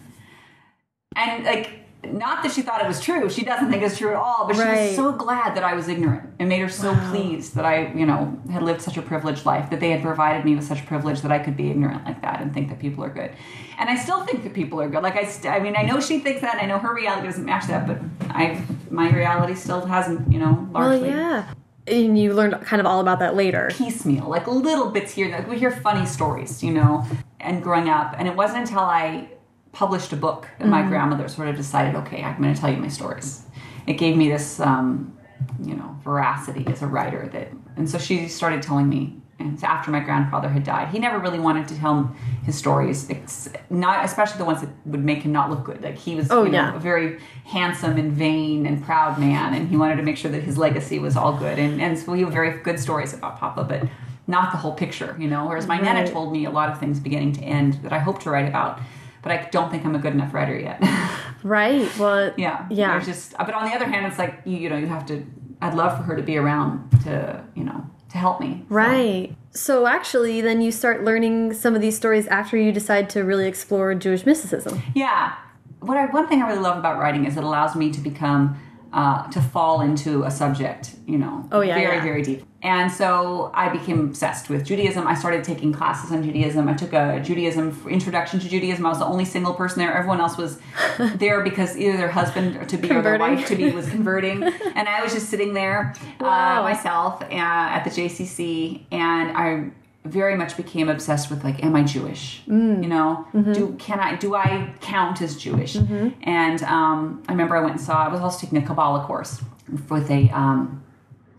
And like, not that she thought it was true. She doesn't think it's true at all. But she was so glad that I was ignorant. It made her so pleased that I, you know, had lived such a privileged life, that they had provided me with such privilege that I could be ignorant like that and think that people are good. And I still think that people are good. Like I, st- I mean, I know she thinks that. And I know her reality doesn't match that, but I, my reality still hasn't, you know, Well, largely yeah. And you learned kind of all about that later. piecemeal, like little bits here. Like we hear funny stories, you know, and growing up. And it wasn't until I published a book that my grandmother sort of decided, okay, I'm going to tell you my stories. It gave me this, um, you know, veracity as a writer. That, and so she started telling me. And after my grandfather had died, he never really wanted to tell his stories, it's not especially the ones that would make him not look good. Like he was, Oh, you know, yeah. a very handsome and vain and proud man, and he wanted to make sure that his legacy was all good. And and so he had very good stories about Papa, but not the whole picture, you know. Whereas my nana told me a lot of things beginning to end that I hope to write about, but I don't think I'm a good enough writer yet. Right. Well, yeah, Yeah. There's just, but on the other hand, it's like you, you know, you have to. I'd love for her to be around to, you know, to help me. So- Right. So actually, then you start learning some of these stories after you decide to really explore Jewish mysticism. Yeah. What I, one thing I really love about writing is it allows me to become, uh, to fall into a subject, you know, Oh, yeah, very, yeah. very deep. And so I became obsessed with Judaism. I started taking classes on Judaism. I took a Judaism introduction to Judaism. I was the only single person there. Everyone else was there because either their husband to be or their wife to be was converting, and I was just sitting there Wow. uh, myself uh, at the JCC, and I very much became obsessed with like, am I Jewish? Mm. You know, Mm-hmm. do can I do I count as Jewish? And um, I remember I went and saw. I was also taking a Kabbalah course with a um,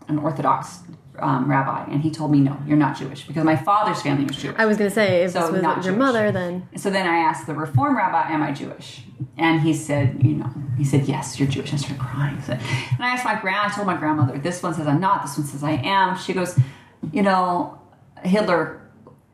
an Orthodox um, rabbi, and he told me, no, you're not Jewish because my father's family was Jewish. I was going to say, if So this was not your Jewish. mother, then So then I asked the Reform rabbi, "Am I Jewish?" And he said, "You know." He said, "Yes, you're Jewish." I started crying. So- And I asked my grand. I told my grandmother, "This one says I'm not. This one says I am." She goes, "You know, Hitler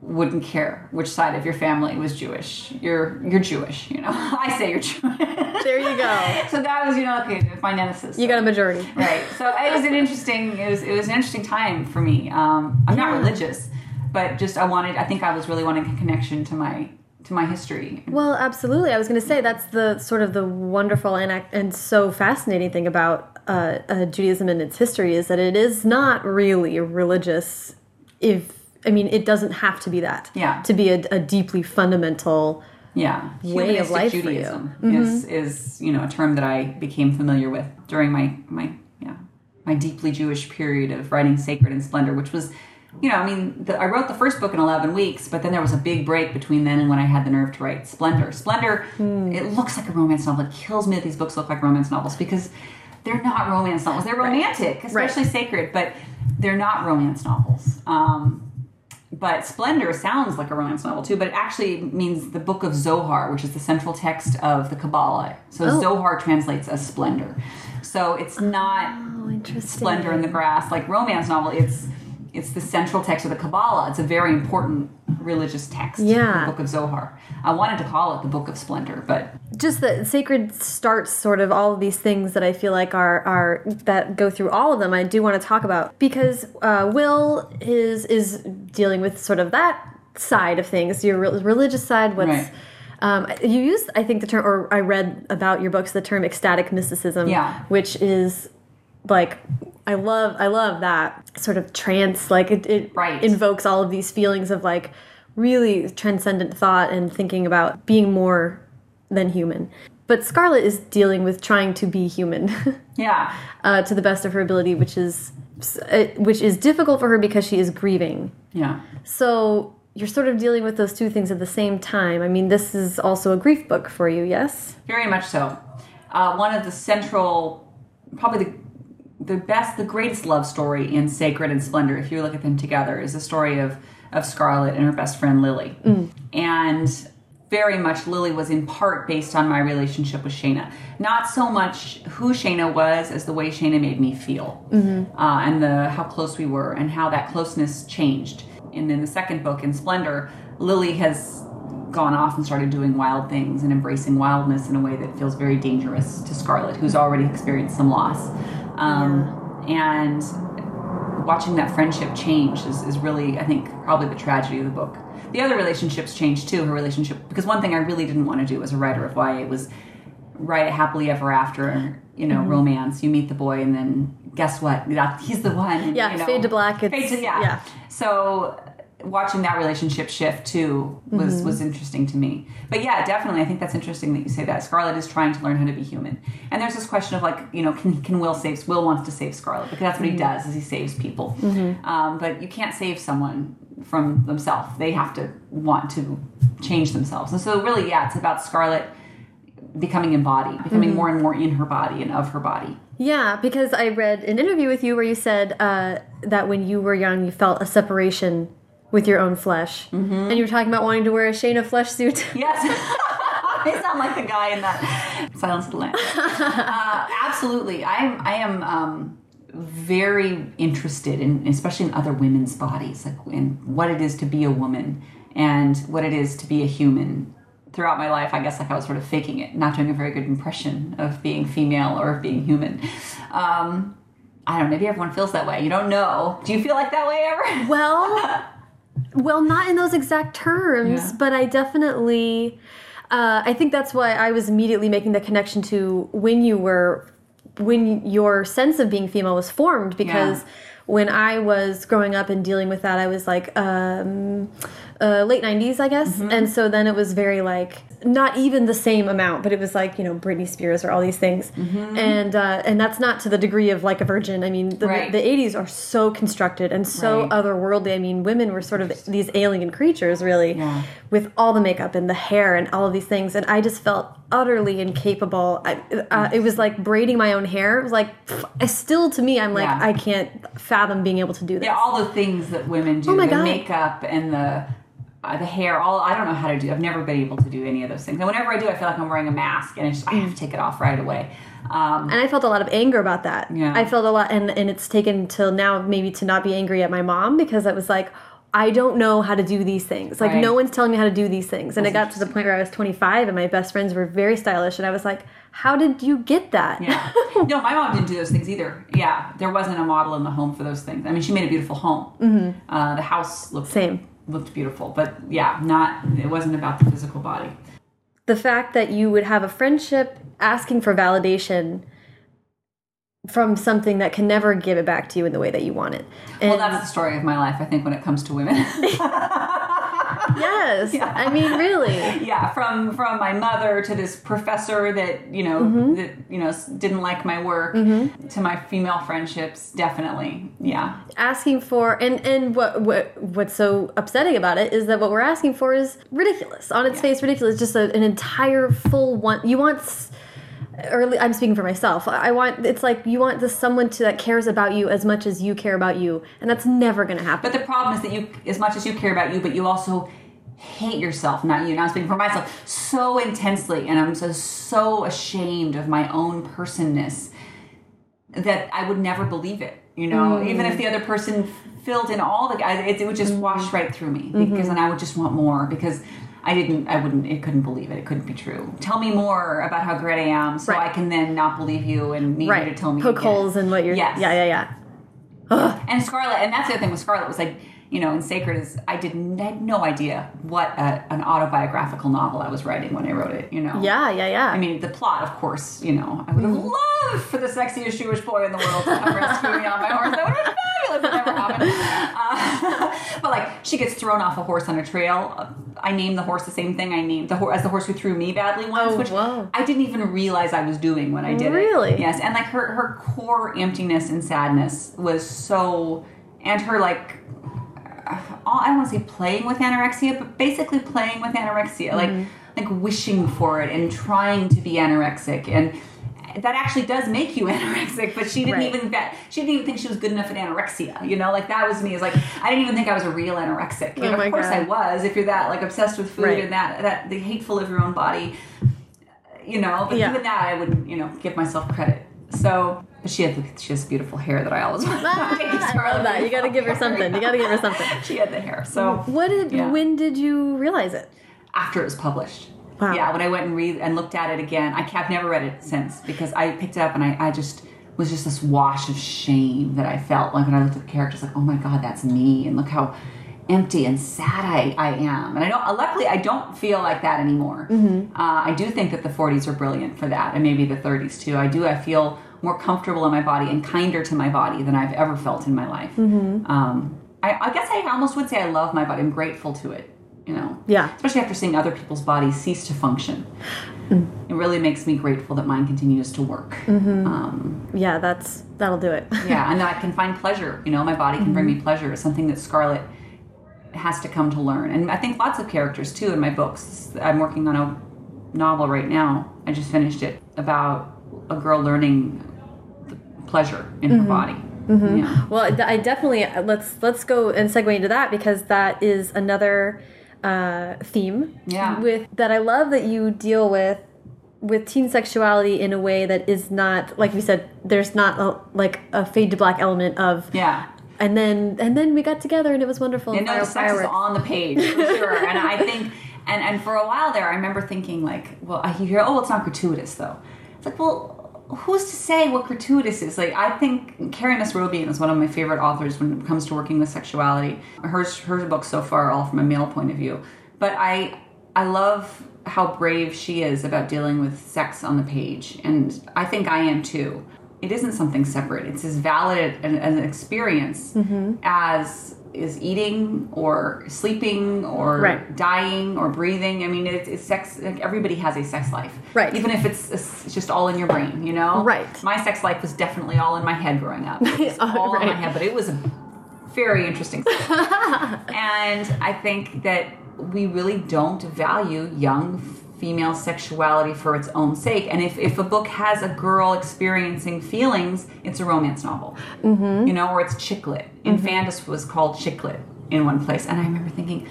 wouldn't care which side of your family was Jewish. You're you're Jewish. You know. I say you're Jewish." there you go. so that was, you know, okay, my nemesis. You got a majority. right. So it was an interesting. It was it was an interesting time for me. Um, I'm not religious, but just I wanted. I think I was really wanting a connection to my to my history. Well, absolutely. I was going to say that's the sort of the wonderful and and so fascinating thing about uh, uh, Judaism and its history is that it is not really religious. If I mean, it doesn't have to be that. Yeah. To be a, a deeply fundamental. Yeah, way of life for you. Mm-hmm. Is is you know a term that I became familiar with during my my yeah my deeply Jewish period of writing Sacred and Splendor, which was. You know, I mean, the, I wrote the first book in 11 weeks, but then there was a big break between then and when I had the nerve to write Splendor. Splendor, Hmm. it looks like a romance novel. It kills me that these books look like romance novels because they're not romance novels. They're romantic, especially Sacred. But they're not romance novels. Um, but Splendor sounds like a romance novel too, but it actually means the book of Zohar, which is the central text of the Kabbalah. So Oh. Zohar translates as splendor. So it's not Oh, splendor in the grass like romance novel. It's it's the central text of the Kabbalah. It's a very important religious text. Yeah. the book of Zohar. I wanted to call it the book of splendor, but just the sacred starts sort of all of these things that I feel like are are that go through all of them. I do want to talk about because uh, Will is is dealing with sort of that side of things, your re- religious side. What's Right. um, you used, I think, the term, or I read about your books, the term ecstatic mysticism, Yeah. which is like I love, I love that sort of trance. Like it, it Right. invokes all of these feelings of like really transcendent thought and thinking about being more than human. But Scarlett is dealing with trying to be human yeah, uh, to the best of her ability, which is uh, which is difficult for her because she is grieving. yeah. So you're sort of dealing with those two things at the same time. I mean, this is also a grief book for you, yes? Very much so. Uh, one of the central, probably the the best, the greatest love story in Sacred and Splendor, if you look at them together, is the story of of Scarlett and her best friend Lily. And very much Lily was in part based on my relationship with Shayna. Not so much who Shayna was as the way Shayna made me feel, uh, and the how close we were, and how that closeness changed. And in the second book, in Splendor, Lily has gone off and started doing wild things and embracing wildness in a way that feels very dangerous to Scarlett, who's already experienced some loss. Um, And watching that friendship change is, is really, I think, probably the tragedy of the book. The other relationships changed too, her relationship, because one thing I really didn't want to do as a writer of YA was write a happily ever after, you know, Mm-hmm. romance. You meet the boy and then guess what? That, he's the one. and, Yeah, you know, fade to black, fade to- yeah. yeah. So watching that relationship shift too was Mm-hmm. was interesting to me. But yeah, definitely, I think that's interesting that you say that. Scarlett is trying to learn how to be human, and there's this question of like, you know, can can Will save? Will wants to save Scarlett because that's what he Mm-hmm. does is he saves people. Um, but you can't save someone from themselves. They have to want to change themselves, and so really, yeah, it's about Scarlett becoming embodied, Mm-hmm. becoming more and more in her body and of her body. Yeah, because I read an interview with you where you said uh, that when you were young, you felt a separation with your own flesh. And you were talking about wanting to wear a Shayna flesh suit. Yes. I sound like the guy in that Silence of the Lambs. Uh, absolutely. I am, I am um, very interested in, especially in other women's bodies, like in what it is to be a woman and what it is to be a human. Throughout my life, I guess like I was sort of faking it, not doing a very good impression of being female or of being human. Um, I don't know. Maybe everyone feels that way. You don't know. Do you feel like that way ever? Well, well, not in those exact terms, Yeah. but I definitely. Uh, I think that's why I was immediately making the connection to when you were, when your sense of being female was formed. Because Yeah. when I was growing up and dealing with that, I was like um, uh, late '90s, I guess, Mm-hmm. and so then it was very like not even the same amount, but it was like you know Britney Spears or all these things, and uh, and that's not to the degree of like a virgin. I mean, the. Right. the '80s are so constructed and so Right. otherworldly. I mean, women were sort of these alien creatures, really, Yeah. with all the makeup and the hair and all of these things. And I just felt utterly incapable. I, uh, it was like braiding my own hair. It was like, I still to me, I'm like, Yeah. I can't fathom being able to do that. Yeah, all the things that women do, Oh my the God. makeup and the uh, the hair, all I don't know how to do. I've never been able to do any of those things. And whenever I do, I feel like I'm wearing a mask, and it's just, I have to take it off right away. Um, and I felt a lot of anger about that. Yeah. I felt a lot, and and it's taken till now maybe to not be angry at my mom because I was like. I don't know how to do these things. Like Right. no one's telling me how to do these things. And That's it got to the point where I was 25 and my best friends were very stylish and I was like, "How did you get that?" yeah, no, my mom didn't do those things either. Yeah, there wasn't a model in the home for those things. I mean, she made a beautiful home. Mm-hmm. Uh, the house looked Same. Looked beautiful, but yeah, not. It wasn't about the physical body. the fact that you would have a friendship asking for validation from something that can never give it back to you in the way that you want it. And Well, that's the story of my life. I think when it comes to women. yes, I mean, really. yeah from from my mother to this professor that you know Mm-hmm. that you know didn't like my work to my female friendships definitely yeah Asking for and and what what what's so upsetting about it is that what we're asking for is ridiculous on its face, ridiculous. Just a, an entire full one. You want. or I'm speaking for myself. I want it's like you want this someone to that cares about you as much as you care about you, and that's never going to happen. But the problem is that you, as much as you care about you, but you also hate yourself, not you. I'm speaking for myself so intensely, and I'm so so ashamed of my own personness that I would never believe it. You know, even if mm. the other person filled in all the, it, it would just mm-hmm. wash right through me mm-hmm. because, and I would just want more because. I didn't. I wouldn't. It couldn't believe it. It couldn't be true. Tell me more about how great I am, so Right. I can then not believe you and need right. you to tell me. Poke again. holes in what you're. Yes. Yeah, yeah, yeah. Ugh. And Scarlett, and that's the other thing with Scarlett was like, you know, in Sacred is I didn't had no idea what a, an autobiographical novel I was writing when I wrote it. You know. Yeah, yeah, yeah. I mean, the plot, of course, you know, I would have loved for the sexiest Jewish boy in the world to come rescue me on my horse. That would have been fabulous. It never happened. Uh, but like, she gets thrown off a horse on a trail. I named the horse the same thing I named the horse as the horse who threw me badly once, Oh, which whoa. I didn't even realize I was doing when I did it. Really? Yes, and like her her core emptiness and sadness was so, and her like all, I don't want to say playing with anorexia, but basically playing with anorexia, mm-hmm. like like wishing for it and trying to be anorexic, and that actually does make you anorexic. But she didn't Right. even that she didn't even think she was good enough at anorexia. You know, like that was me. Is like I didn't even think I was a real anorexic. And Oh of course God. I was. If you're that like obsessed with food Right. and that that the hateful of your own body, you know. But Yeah. even that, I wouldn't you know give myself credit. So. She had the, she has beautiful hair that I always want. Ah, I love that. You got to give her something. You got to give her something. she had the hair. So What did? Yeah. When did you realize it? after it was published. Wow. Yeah, when I went and read and looked at it again, I have never read it since because I picked it up and I, I just was just this wash of shame that I felt like when I looked at the characters, like, oh my god, that's me, and look how empty and sad I, I am. And I don't. Luckily, I don't feel like that anymore. Mm-hmm. Uh, I do think that the 40s are brilliant for that, and maybe the 30s too. I do. I feel more comfortable in my body and kinder to my body than I've ever felt in my life. Mm-hmm. Um, I, I guess I almost would say I love my body. I'm grateful to it. You know Yeah. especially after seeing other people's bodies cease to function. It really makes me grateful that mine continues to work. Um, Yeah, that's that'll do it. yeah, and that I can find pleasure. You know, my body can bring me pleasure. It's something that Scarlett has to come to learn, and I think lots of characters too in my books. I'm working on a novel right now. I just finished it about a girl learning the pleasure in her mm-hmm. body. Mm-hmm. Yeah. Well, I definitely uh, let's let's go and segue into that because that is another uh, theme. Yeah. With that, I love that you deal with with teen sexuality in a way that is not like we said. There's not a, like a fade to black element of Yeah. And then and then we got together and it was wonderful. You and know, fire- the sex is on the page for sure. and I think, and and for a while there, I remember thinking like, well, I hear, oh, it's not gratuitous though. It's like, well, who's to say what gratuitous is? Like, I think Carrie Mesrobian is one of my favorite authors when it comes to working with sexuality. Her her books so far are all from a male point of view, but I I love how brave she is about dealing with sex on the page, and I think I am too. It isn't something separate. It's as valid an, an experience mm-hmm. as is eating or sleeping or Right. dying or breathing. I mean, it's, it's sex. Like everybody has a sex life, Right. Even if it's, it's just all in your brain, you know, Right. My sex life was definitely all in my head growing up. Oh, all in my head, but it was a very interesting. and I think that we really don't value young female sexuality for its own sake. And if, if a book has a girl experiencing feelings, it's a romance novel, Mm-hmm. you know, or it's chick lit. Infandous was called chick lit in one place. And I remember thinking,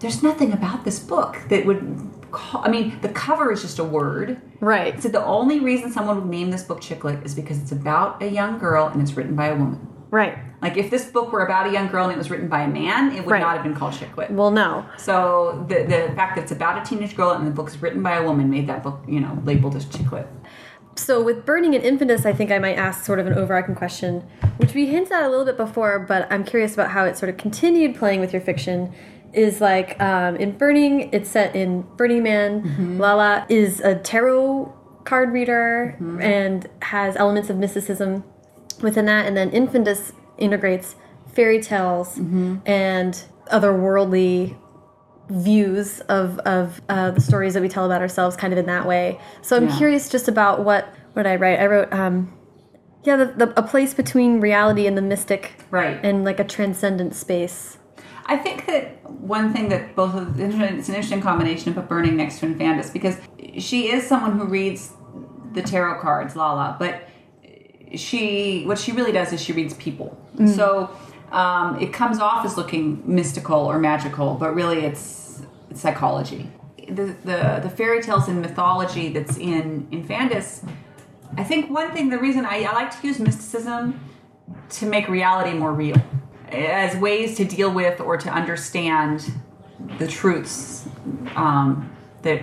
there's nothing about this book that would call, I mean, the cover is just a word. right. So the only reason someone would name this book chick lit is because it's about a young girl and it's written by a woman. Right. Like if this book were about a young girl and it was written by a man, it would Right. not have been called chick lit. Well, no. So the the fact that it's about a teenage girl and the book's written by a woman made that book, you know, labeled as chick lit. So with Burning and Infandous, I think I might ask sort of an overarching question, which we hinted at a little bit before, but I'm curious about how it sort of continued playing with your fiction. Is like um, in Burning, it's set in Burning Man. Lala is a tarot card reader and has elements of mysticism within that, and then Infandous integrates fairy tales and otherworldly views of of uh, the stories that we tell about ourselves, kind of in that way. So I'm Yeah. curious just about what what I write. I wrote, um, yeah, the, the, a place between reality and the mystic, Right. and like a transcendent space. I think that one thing that both of it's an interesting combination of a burning next to Infandus because she is someone who reads the tarot cards, Lala, but she what she really does is she reads people. So um, it comes off as looking mystical or magical, but really it's, it's psychology. The, the the fairy tales and mythology that's in Infandous, I think one thing the reason I, I like to use mysticism to make reality more real as ways to deal with or to understand the truths um, that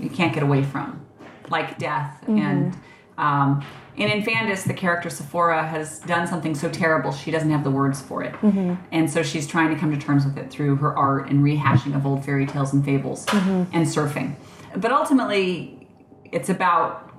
you can't get away from, like death and. Um, and Infandous, the character Sephora has done something so terrible she doesn't have the words for it, and so she's trying to come to terms with it through her art and rehashing of old fairy tales and fables and surfing. But ultimately, it's about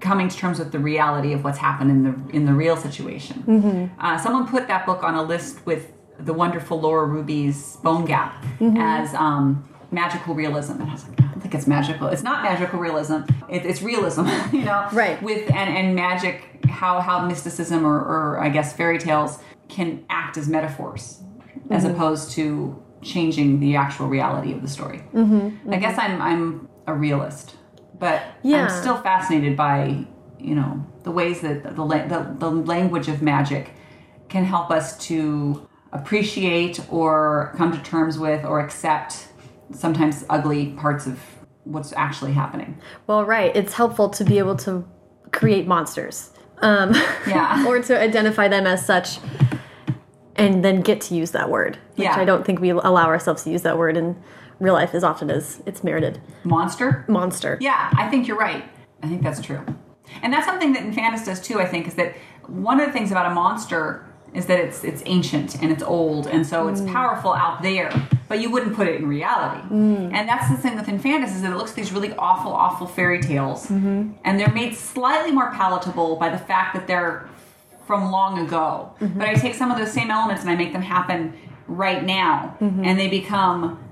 coming to terms with the reality of what's happened in the in the real situation. Uh, someone put that book on a list with the wonderful Laura Ruby's Bone Gap as um, magical realism, and I was like, I don't think it's magical. It's not magical realism. It, it's realism, you know. Right. With and and magic, how how mysticism or, or I guess fairy tales can act as metaphors, as mm-hmm. opposed to changing the actual reality of the story. Mm-hmm, I mm-hmm. guess I'm I'm a realist, but Yeah. I'm still fascinated by you know the ways that the, the the language of magic can help us to appreciate or come to terms with or accept sometimes ugly parts of what's actually happening. Well, right. It's helpful to be able to create monsters. Um, Yeah. or to identify them as such and then get to use that word. Which Yeah. I don't think we allow ourselves to use that word in real life as often as it's merited. Monster? Monster. Yeah, I think you're right. I think that's true. And that's something that Infandous does too, I think, is that one of the things about a monster is that it's it's ancient and it's old and so it's mm. powerful out there, but you wouldn't put it in reality. Mm. And that's the thing with Infandous is that it looks at these really awful, awful fairy tales. Mm-hmm. And they're made slightly more palatable by the fact that they're from long ago. Mm-hmm. But I take some of those same elements and I make them happen right now. Mm-hmm. And they become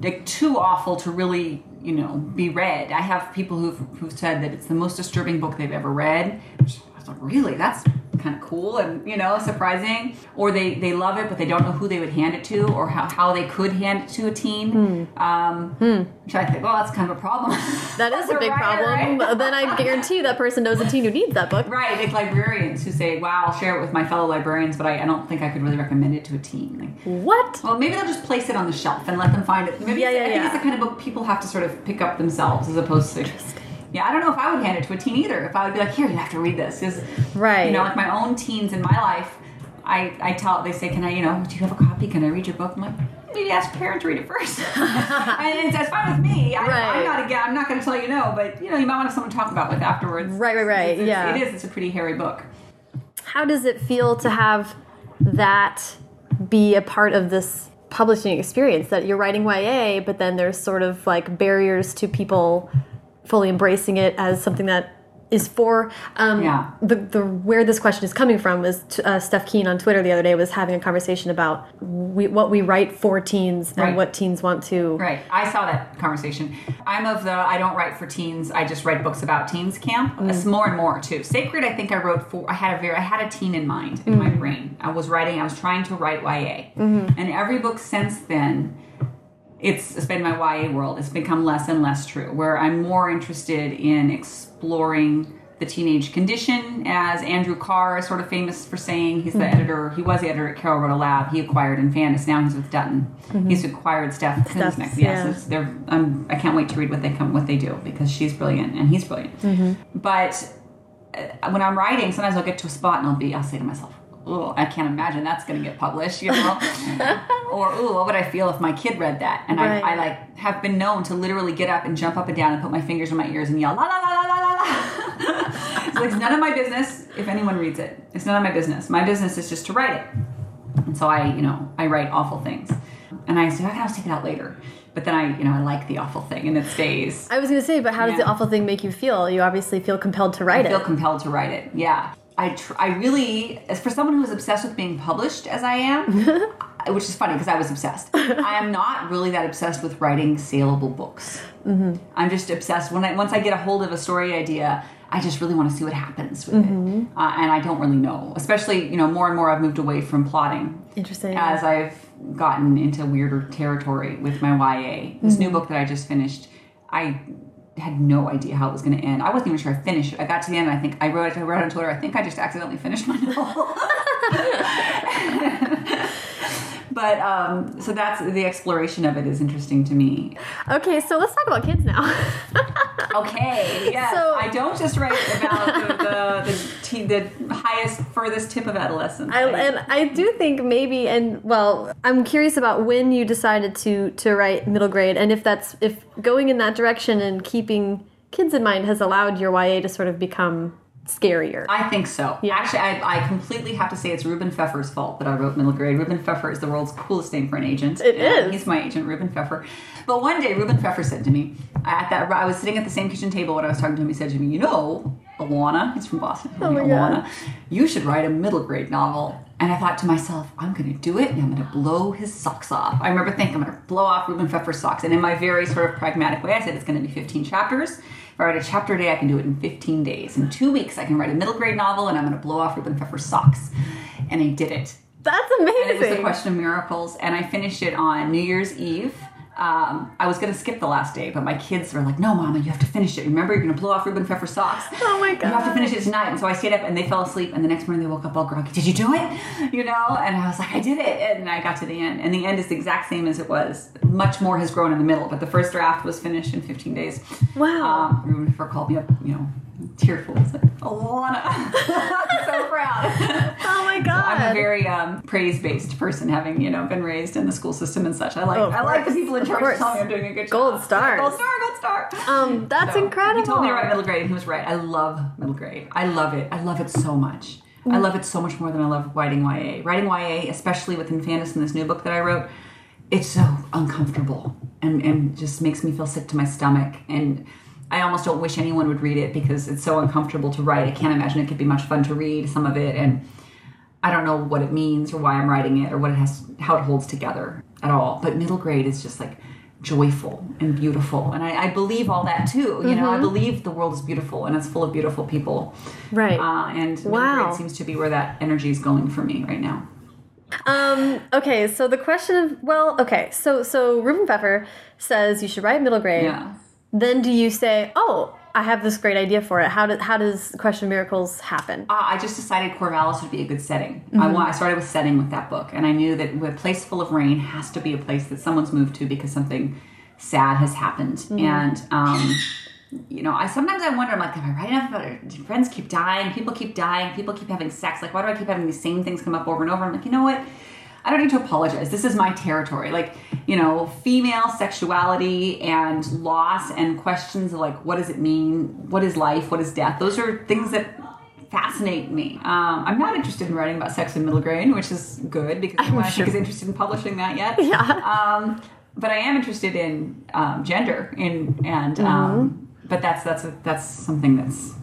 like too awful to really you know be read. I have people who've, who've said that it's the most disturbing book they've ever read which I was like, really that's kind of cool and you know surprising or they they love it but they don't know who they would hand it to or how, how they could hand it to a teen um which i think well that's kind of a problem That is a big writer, problem. right? then I guarantee that person knows a teen who needs that book. Right, like librarians who say, "Wow, I'll share it with my fellow librarians," but I, I don't think I could really recommend it to a teen. Like, What? Well, maybe they'll just place it on the shelf and let them find it. Maybe Yeah, it's, yeah, I think yeah. it's the kind of book people have to sort of pick up themselves as opposed to. Yeah, I don't know if I would hand it to a teen either. If I would be like, here, you have to read this. 'Cause, Right. You know, like my own teens in my life, I, I tell, they say, can I, you know, do you have a copy? Can I read your book? I'm like, maybe ask your parents to read it first. and it's, that's fine with me. I, Right. I'm not again. I'm not going to tell you no, but you know, you might want to someone to talk about with afterwards. Right, right, right, It's- it's- yeah. It is. It's a pretty hairy book. How does it feel to have that be a part of this publishing experience that you're writing YA, but then there's sort of like barriers to people fully embracing it as something that is for um, Yeah. the, the where this question is coming from was t- uh, Steph Kuehn on Twitter the other day was having a conversation about we, what we write for teens and Right. what teens want to Right. I saw that conversation. I'm of the I don't write for teens. I just write books about teens camp. It's more and more too. Sacred. I think I wrote for. I had a very. I had a teen in mind in my brain. I was writing. I was trying to write YA, and every book since then. It's, it's been my YA world. It's become less and less true. Where I'm more interested in exploring the teenage condition, as Andrew Karre is sort of famous for saying. He's the editor. He was the editor at Carolrhoda Lab. He acquired Infandous. Now he's with Dutton. He's acquired Steph Kuehn's next. Yes, yeah. it's, they're. Um, I can't wait to read what they come, what they do because she's brilliant and he's brilliant. But uh, when I'm writing, sometimes I'll get to a spot and I'll be, I'll say to myself, "Oh, I can't imagine that's going to get published," you know, or "Ooh, what would I feel if my kid read that?" And Right. I, I like have been known to literally get up and jump up and down and put my fingers in my ears and yell, "La la la la la la la." it's like it's none of my business if anyone reads it. It's none of my business. My business is just to write it. And so I, you know, I write awful things, and I say, I can always take it out later. But then I, you know, I like the awful thing, and it stays. I was going to say, but how does the awful thing make you feel? You obviously feel compelled to write it. I feel compelled to write it. Yeah, I tr- I really, as for someone who is obsessed with being published as I am, which is funny because I was obsessed. I am not really that obsessed with writing saleable books. Mm-hmm. I'm just obsessed when I once I get a hold of a story idea. I just really want to see what happens with Mm-hmm. it, uh, and I don't really know. Especially, you know, more and more I've moved away from plotting Interesting. as I've gotten into weirder territory with my YA. This new book that I just finished, I had no idea how it was going to end. I wasn't even sure I finished it. I got to the end, and I think I wrote it, I wrote it on Twitter. I think I just accidentally finished my novel. but um, so that's the exploration of it is interesting to me. Okay, so let's talk about kids now. Okay, yeah. So- I don't just write about the the, the, the highest furthest tip of adolescence. I, and I do think maybe, and well, I'm curious about when you decided to to write middle grade, and if that's if going in that direction and keeping kids in mind has allowed your YA to sort of become scarier. I think so. Yeah. Actually, I, I completely have to say it's Rubin Pfeffer's fault that I wrote middle grade. Rubin Pfeffer is the world's coolest name for an agent. It is. is. He's my agent, Rubin Pfeffer. But one day, Rubin Pfeffer said to me, at that I was sitting at the same kitchen table when I was talking to him. He said to me, "You know, Elana, he's from Boston. Oh my Elana, God. you should write a middle grade novel." And I thought to myself, I'm going to do it and I'm going to blow his socks off. I remember thinking, I'm going to blow off Rubin Pfeffer's socks. And in my very sort of pragmatic way, I said, it's going to be 15 chapters. If I write a chapter a day, I can do it in 15 days. In two weeks, I can write a middle grade novel and I'm going to blow off Rubin Pfeffer's socks. And I did it. That's And it was The. Question of Miracles. And I finished it on New Year's Eve. Um, I was going to skip the last day, but my kids were like, no, Mama, you have to finish it. Remember, you're going to blow off Rubin Pfeffer's socks. Oh my You have to finish it tonight. And so I stayed up and they fell asleep. And the next morning they woke up all groggy. Did you do it? You know? And I was like, I did it. And I got to the end. And the end is the exact same as it was. Much more has grown in the middle, but the first draft was finished in 15 days. Wow. Um, Rubin Pfeffer called me up, you know, tearful. It's like, Elana. I'm so proud. oh my god. I'm a very um, praise-based person, having you know been raised in the school system and such. I like Oh, I like the people in Of charge course. telling me I'm doing a good job. Gold job. stars. Gold star, gold star. Um, that's incredible. He told me write middle grade, and he was right. I love middle grade. I love it. I love it so much. Mm. I love it so much more than I love writing YA. Writing YA, especially with Infandous in this new book that I wrote, it's so uncomfortable and, and just makes me feel sick to my stomach. And I almost don't wish anyone would read it because it's so uncomfortable to write. I can't imagine it could be much fun to read some of it. And I don't know what it means or why I'm writing it or what it has, how it holds together at all. But middle grade is just like joyful and beautiful, and I, I believe all that too. You know, I believe the world is beautiful and it's full of beautiful people. Right. Uh, and middle Wow. grade seems to be where that energy is going for me right now. Um, okay, so the question of well, okay, so so Rubin Pfeffer says you should write middle grade. Yeah. Then do you say, "Oh, I have this great idea for it." How does how does Question of Miracles happen? Uh, I just decided Corvallis would be a good setting. I want. I started with setting with that book, and I knew that a place full of rain has to be a place that someone's moved to because something sad has happened. And um, you know, I sometimes I wonder, I'm like, am I right enough about it? Do friends keep dying? People keep dying. People keep having sex. Like, why do I keep having these same things come up over and over? I'm like, you know what? I don't need to apologize. This is my territory. Like, you know, female sexuality and loss and questions of like, what does it mean? What is life? What is death? Those are things that fascinate me. Um, I'm not interested in writing about sex in middle grade, which is good because no one I sure. is interested in publishing that yet. Yeah. Um, but I am interested in um, gender in and Mm-hmm. um, but that's that's that's something that's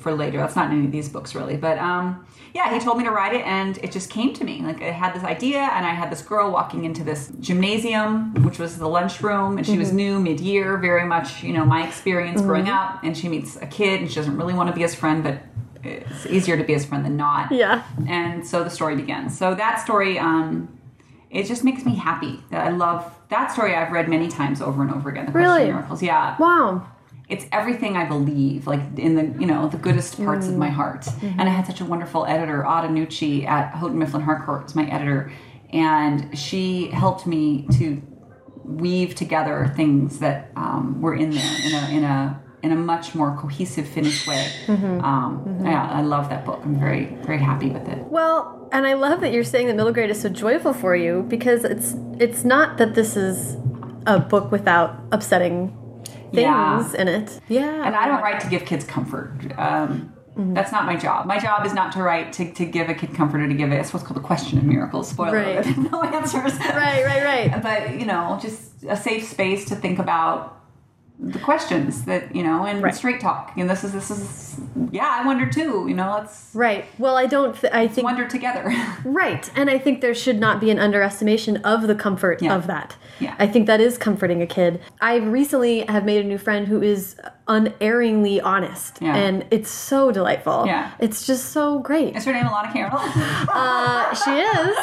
for later. That's not in any of these books really. But um, yeah, he told me to write it, and it just came to me. Like I had this idea, and I had this girl walking into this gymnasium, which was the lunchroom, and she was Mm-hmm. new, mid-year, very much you know my experience growing up. And she meets a kid, and she doesn't really want to be his friend, but it's easier to be his friend than not. Yeah. And so the story begins. So that story, um, it just makes me happy. That I love that story. I've read many times over and over again. The Really? Miracles. Yeah Wow. It's everything I believe, like in the you know the goodest parts of my heart. And I had such a wonderful editor, Adah Nuchi at Houghton Mifflin Harcourt, was my editor, and she helped me to weave together things that um, were in there in a in a in a much more cohesive, finished way. Um, Yeah, I love that book. I'm very very happy with it. Well, and I love that you're saying that middle grade is so joyful for you because it's it's not that this is a book without upsetting things Yeah. in it. Yeah. And I don't write to give kids comfort. Um, That's not my job. My job is not to write to, to give a kid comfort or to give it. It's what's called the question of miracles. Spoiler Right. alert. no answers. Right, right, right. But you know, just a safe space to think about the questions that you know and Right. straight talk. And this is this is yeah. I wonder too. You know, let's Right. Well, I don't. Th- I think wonder together. Right. And I think there should not be an underestimation of the comfort Yeah. of that. Yeah. I think that is comforting a kid. I recently have made a new friend who is unerringly honest. Yeah. And it's so delightful. Yeah. It's just so great. is her name Elana K. Arnold? Uh, she is.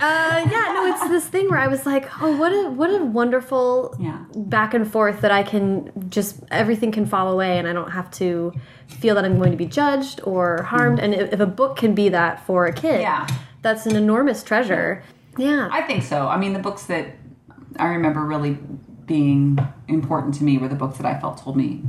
Uh, yeah, no, it's this thing where I was like, oh, what a what a wonderful Yeah. back and forth that I can just everything can fall away and I don't have to feel that I'm going to be judged or harmed. And if, if a book can be that for a kid, Yeah. that's an enormous treasure. Yeah, I think so. I mean, the books that I remember really being important to me were the books that I felt told me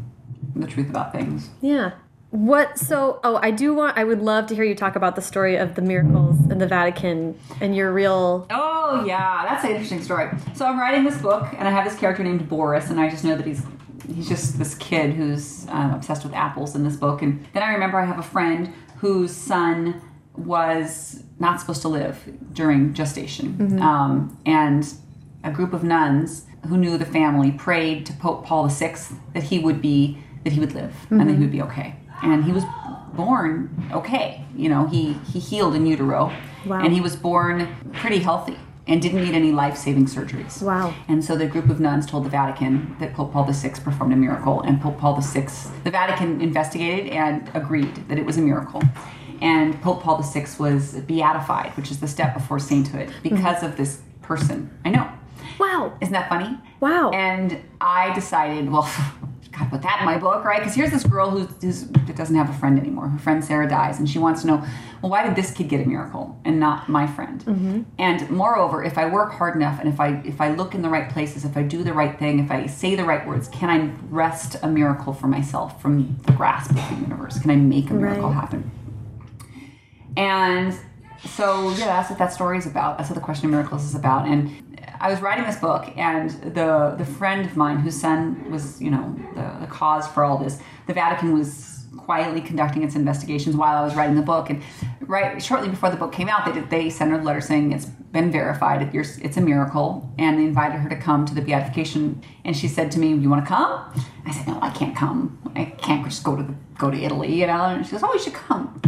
the truth about things. yeah. What? So, oh, I do want. I would love to hear you talk about the story of the miracles in the Vatican and your real. Oh yeah, that's an interesting story. So I'm writing this book, and I have this character named Boris, and I just know that he's he's just this kid who's um, obsessed with apples in this book. And then I remember I have a friend whose son was not supposed to live during gestation, um, and a group of nuns who knew the family prayed to Pope Paul VI that he would be that he would live and that he mm-hmm. would be okay. And he was born okay. You know, he he healed in utero, Wow. and he was born pretty healthy and didn't need any life saving surgeries. Wow. And so the group of nuns told the Vatican that Pope Paul VI performed a miracle, and Pope Paul VI, the Vatican investigated and agreed that it was a miracle. And Pope Paul VI was beatified, which is the step before sainthood, because mm-hmm. of this person. I know. Wow. Isn't that funny? Wow. And I decided, well, gotta put that in my book, right? Because here's this girl who's, who's that doesn't have a friend anymore. Her friend Sarah dies, and she wants to know, well, why did this kid get a miracle and not my friend? Mm-hmm. And moreover, if I work hard enough, and if I if I look in the right places, if I do the right thing, if I say the right words, can I wrest a miracle for myself from the grasp of the universe? Can I make a miracle Right. happen? And so yeah, that's what that story is about. That's what the question of miracles is about. And I was writing this book, and the the friend of mine whose son was, you know, the, the cause for all this, the Vatican was quietly conducting its investigations while I was writing the book. And right shortly before the book came out, they did, they sent her a letter saying it's been verified, it's a miracle, and they invited her to come to the beatification. And she said to me, "You want to come?" I said, "No, I can't come. I can't just go to the, go to Italy, you know." And she goes, "Oh, you should come."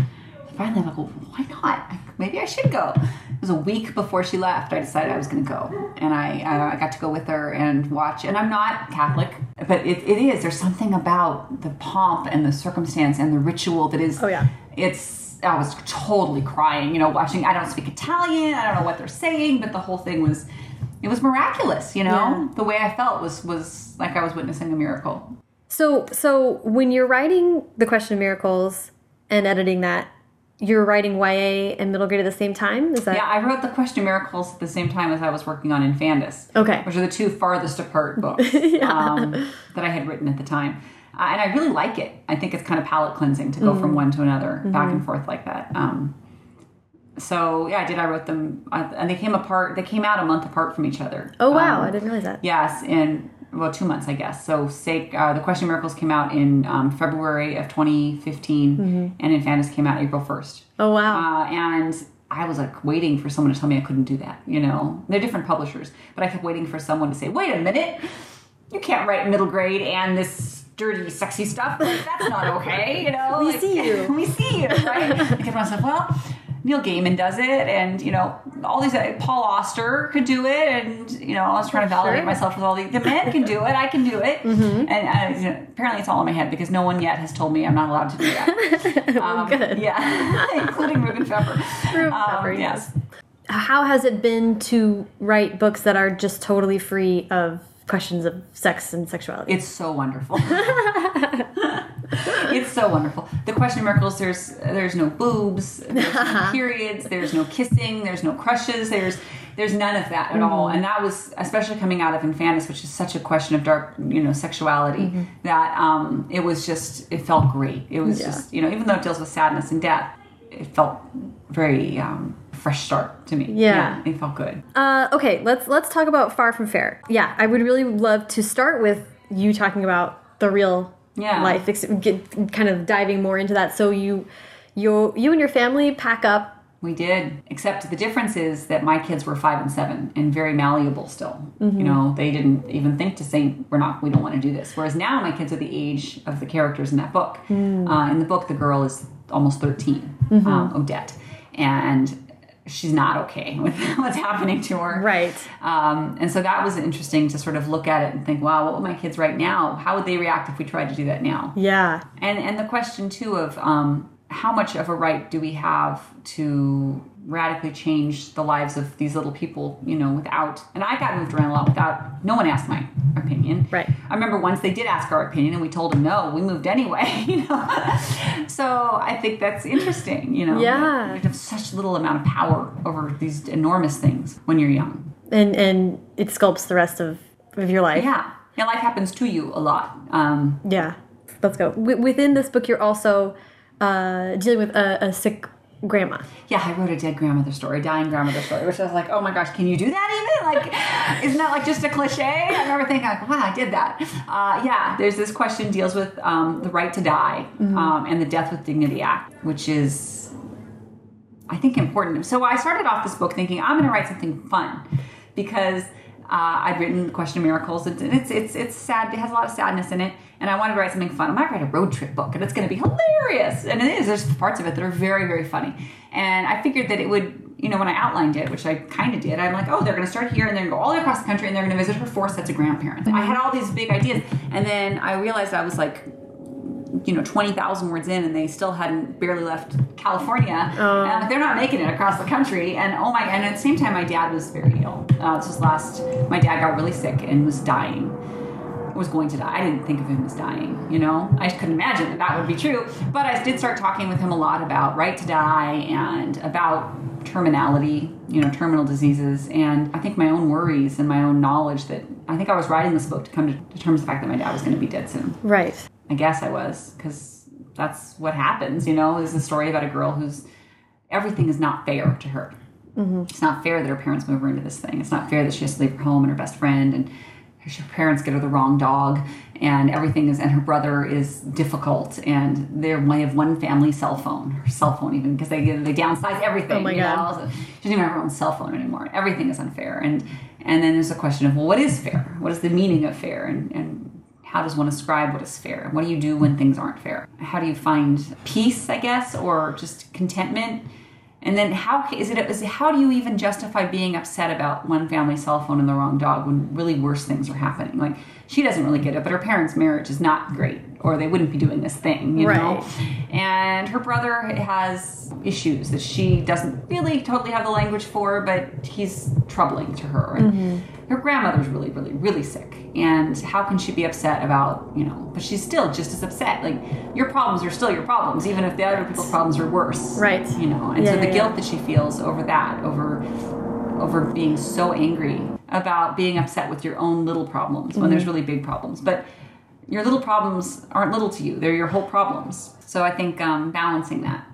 Finally I'm like, well, why not? Maybe I should go. It was a week before she left. I decided I was going to go, and I uh, I got to go with her and watch. And I'm not Catholic, but it, it is. There's something about the pomp and the circumstance and the ritual that is. Oh, yeah. It's. I was totally crying, you know, watching. I don't speak Italian. I don't know what they're saying, but the whole thing was. It was miraculous, you know. Yeah. The way I felt was was like I was witnessing a miracle. So, so when you're writing the question of miracles and editing that, you're writing YA and middle grade at the same time. Is that Yeah, I wrote the Question of Miracles at the same time as I was working on Infandous. Okay. Which are the two farthest apart books um, that I had written at the time. Uh, and I really like it. I think it's kind of palate cleansing to go Mm-hmm. from one to another, back and forth like that. Um, so yeah, I did. I wrote them, uh, and they came apart. They came out a month apart from each other. Oh wow, Um, I didn't realize that. Yes, in well, two months, I guess. So, say uh, the Question Miracles came out in um, February of 2015, and Infandous came out April 1st. Oh wow. Uh, and I was like waiting for someone to tell me I couldn't do that. You know, they're different publishers, but I kept waiting for someone to say, "Wait a minute, you can't write middle grade and this dirty, sexy stuff. Like, that's not okay." You know, We Like, see you. we see you, right? I kept myself, well. Neil Gaiman does it, and you know all these. Uh, Paul Auster could do it, and you know I was trying to validate Sure. myself with all these. The men can do it. I can do it, Mm-hmm. and uh, you know, apparently it's all in my head because no one yet has told me I'm not allowed to do that. Um, good. Yeah, including Rubin Pfeffer. Rubin Um, Pfeffer, yes. How has it been to write books that are just totally free of questions of sex and sexuality? It's so wonderful. it's so wonderful. The question of miracles. There's there's no boobs. There's no periods. There's no kissing. There's no crushes. There's there's none of that at all. Mm-hmm. And that was especially coming out of Infandous, which is such a question of dark, you know, sexuality. Mm-hmm. That um, it was just it felt great. It was Yeah. just you know even though it deals with sadness and death, it felt very um, fresh start to me. Yeah. it felt good. Uh, okay, let's let's talk about Far From Fair. Yeah, I would really love to start with you talking about the real Yeah. life, ex- get, kind of diving more into that. So you, you, you and your family pack up. We did, except the difference is that my kids were five and seven and very malleable still. You know, they didn't even think to say, "We're not, we don't want to do this." Whereas now my kids are the age of the characters in that book. Uh, in the book, the girl is almost 13 um, Odette, and she's not okay with what's happening to her. Right. Um, and so that was interesting to sort of look at it and think, wow, what would my kids right now? How would they react if we tried to do that now? Yeah. And and the question too of um, how much of a right do we have to radically changed the lives of these little people, you know, without, and I got moved around a lot without, no one asked my opinion. Right. I remember once they did ask our opinion and we told them no, we moved anyway, you know. so I think that's interesting, you know. Yeah. You have such little amount of power over these enormous things when you're young. And and it sculpts the rest of, of your life. Yeah. Yeah, life happens to you a lot. Um, Yeah. Let's go. W within this book, you're also uh, dealing with a, a sick grandma. yeah, I wrote a dead grandmother story, dying grandmother story, which I was like, oh my gosh, can you do that even? Like, isn't that like just a cliche? I remember thinking, like, wow, I did that. Uh, yeah, there's this question deals with um, the right to die um, and the Death with Dignity Act, which is, I think, important. So I started off this book thinking I'm going to write something fun because uh, I'd written Question of Miracles. It's, it's it's it's sad. It has a lot of sadness in it, and I wanted to write something fun. I might write a road trip book, and it's going to be hilarious. And it is. There's parts of it that are very very funny. And I figured that it would. You know, when I outlined it, which I kind of did, I'm like, oh, they're going to start here and they're to go all the way across the country and they're going to visit her four sets of grandparents. I had all these big ideas, and then I realized I was like, you know 20,000 words in and they still hadn't barely left California. And I'm they're not making it across the country. And oh my, and at the same time, my dad was very ill. Uh, this was last, my dad got really sick and was dying. Was going to die. I didn't think of him as dying, you know? I couldn't imagine that that would be true. But I did start talking with him a lot about right to die and about terminality, you know, terminal diseases. And I think my own worries and my own knowledge that I think I was writing this book to come to, to terms with the fact that my dad was going to be dead soon. Right. I guess I was because that's what happens. You know, there's a story about a girl who's everything is not fair to her. Mm-hmm. It's not fair that her parents move her into this thing. It's not fair that she has to leave her home and her best friend, and her parents get her the wrong dog, and everything is. And her brother is difficult, and they only have one family cell phone, her cell phone even because they they downsize everything. Oh my you God. know? She doesn't even have her own cell phone anymore. Everything is unfair, and and then there's a question of well, what is fair? What is the meaning of fair? And and how does one ascribe what is fair? What do you do when things aren't fair? How do you find peace, I guess, or just contentment? And then how is it? Is how do you even justify being upset about one family cell phone and the wrong dog when really worse things are happening? Like she doesn't really get it, but her parents' marriage is not great, or they wouldn't be doing this thing, you know. And her brother has issues that she doesn't really totally have the language for, but he's troubling to her. And mm-hmm. her grandmother's really, really, really sick. And how can she be upset about, you know, but she's still just as upset. Like, your problems are still your problems, even if the other people's problems are worse. Right. You know, and Yeah, so the yeah, guilt yeah. that she feels over that, over over being so angry about being upset with your own little problems when Mm-hmm. there's really big problems. But your little problems aren't little to you; they're your whole problems. So I think um, balancing that,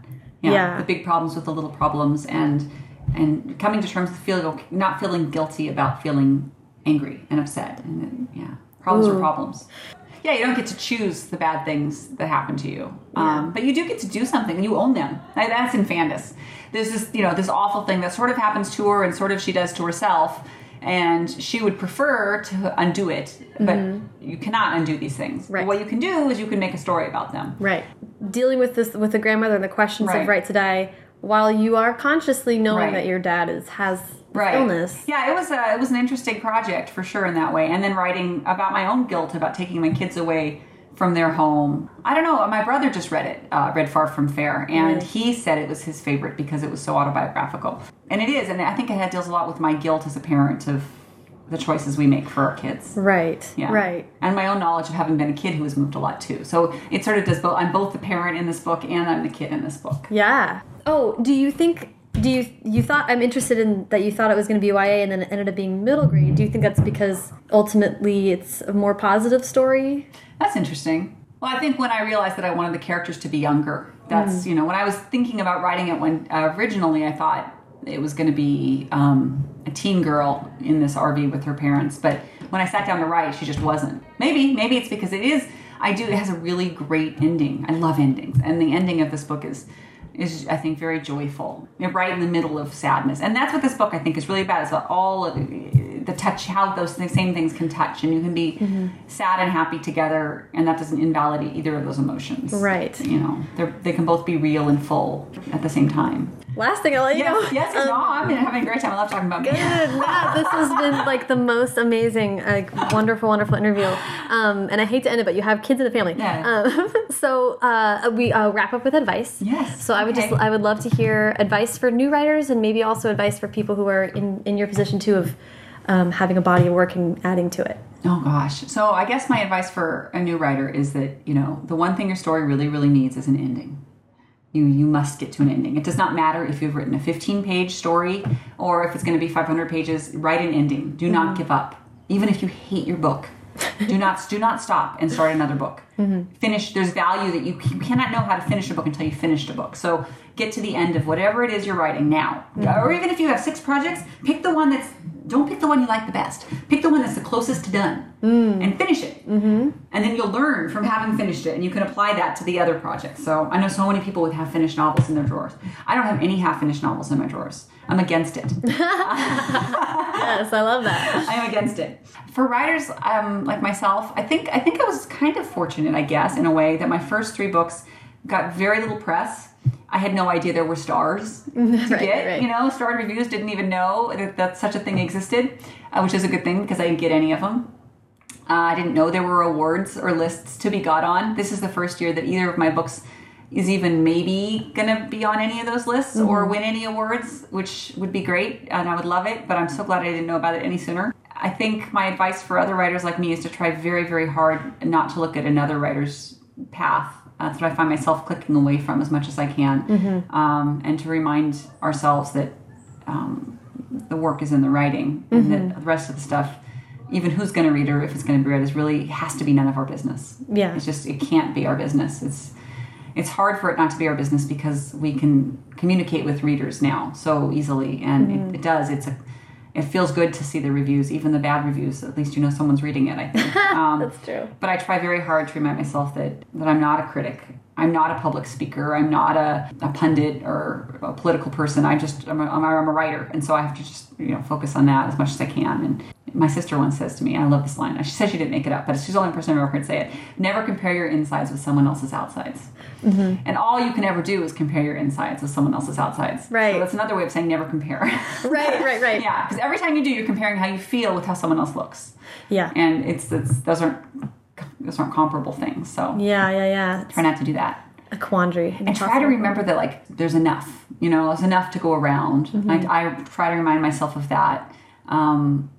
Yeah. the big problems with the little problems, and and coming to terms with feeling okay, not feeling guilty about feeling angry and upset, and yeah, problems are problems. Yeah, you don't get to choose the bad things that happen to you, um, but you do get to do something, you own them. Like, That's Infandous. There's this, you know, this awful thing that sort of happens to her, and sort of she does to herself, and she would prefer to undo it, but you cannot undo these things. But Right. what you can do is you can make a story about them. Right. Dealing with this with the grandmother and the questions Right. of right to die, while you are consciously knowing Right. that your dad is has this right. illness. Yeah, it was a it was an interesting project for sure in that way. And then writing about my own guilt about taking my kids away from their home. I don't know. My brother just read it, uh, read Far From Fair, and he said it was his favorite because it was so autobiographical. And it is, and I think it deals a lot with my guilt as a parent of the choices we make for our kids. Right. Yeah. Right. And my own knowledge of having been a kid who has moved a lot too. So it sort of does both. I'm both the parent in this book and I'm the kid in this book. Yeah. Oh, do you think? Do you you thought I'm interested in that you thought it was going to be YA and then it ended up being middle grade? Do you think that's because ultimately it's a more positive story? That's interesting. Well, I think when I realized that I wanted the characters to be younger, that's you know when I was thinking about writing it when uh, originally I thought it was going to be um, a teen girl in this RV with her parents, but when I sat down to write, she just wasn't. Maybe maybe it's because it is. I do. It has a really great ending. I love endings, and the ending of this book is is I think very joyful. Right in the middle of sadness, and that's what this book I think is really about. It's about all of the touch how those th- same things can touch and you can be Mm-hmm. sad and happy together and that doesn't invalidate either of those emotions Right. you know they're, can both be real and full at the same time Last thing I'll let you know. yes yes um, no i'm having a great time i love talking about me Good. Yeah, this has been like the most amazing, like wonderful, wonderful interview. Um, and I hate to end it, but you have kids in the family. Yeah. Um, so uh, we uh, wrap up with advice. Yes, So I would just I would love to hear advice for new writers, and maybe also advice for people who are in in your position too of um, having a body of work and adding to it. Oh gosh. So I guess my advice for a new writer is that, you know, the one thing your story really, really needs is an ending. You you must get to an ending. It does not matter if you've written a 15 page story or if it's going to be 500 pages. Write an ending. Do not give up. Even if you hate your book, do not do not stop and start another book. Mm-hmm. Finish. There's value that you, you cannot know how to finish a book until you finished a book. So get to the end of whatever it is you're writing now, mm-hmm. or even if you have six projects, pick the one that's. Don't pick the one you like the best. Pick the one that's the closest to done and finish it. Mm-hmm. And then you'll learn from having finished it, and you can apply that to the other projects. So I know so many people with half finished novels in their drawers. I don't have any half finished novels in my drawers. I'm against it. Yes, I love that. I am against it. For writers um, like myself, I think I think I was kind of fortunate, I guess, in a way that my first three books got very little press. I had no idea there were stars to Right, get. right. You know, starred reviews didn't even know that, that such a thing existed, uh, which is a good thing because I didn't get any of them. Uh, I didn't know there were awards or lists to be got on. This is the first year that either of my books is even maybe gonna be on any of those lists or win any awards, which would be great and I would love it. But I'm so glad I didn't know about it any sooner. I think my advice for other writers like me is to try very, very hard not to look at another writer's path. That's what I find myself clicking away from as much as I can, um, and to remind ourselves that um, the work is in the writing, and that the rest of the stuff, even who's going to read or if it's going to be read, is really has to be none of our business. Yeah. it's just it can't be our business. It's it's hard for it not to be our business because we can communicate with readers now so easily, and it, it does. It's a it feels good to see the reviews, even the bad reviews. At least you know someone's reading it. I think. Um, That's true. but I try very hard to remind myself that that I'm not a critic. I'm not a public speaker. I'm not a, a pundit or a political person. I just I'm a, I'm, a, I'm a writer, and so I have to just you know focus on that as much as I can. And my sister once says to me, I love this line. She said she didn't make it up, but she's the only person I've ever heard say it. Never compare your insides with someone else's outsides. And all you can ever do is compare your insides with someone else's outsides. Right. So that's another way of saying never compare. Right, right, right. yeah, because every time you do, you're comparing how you feel with how someone else looks Yeah. and it's, it's those aren't those aren't comparable things. So Yeah, yeah, yeah. Try not to do that, a quandary. and try to remember that like there's enough. You know, there's enough to go around. Mm-hmm. I, I try to remind myself of that. Um,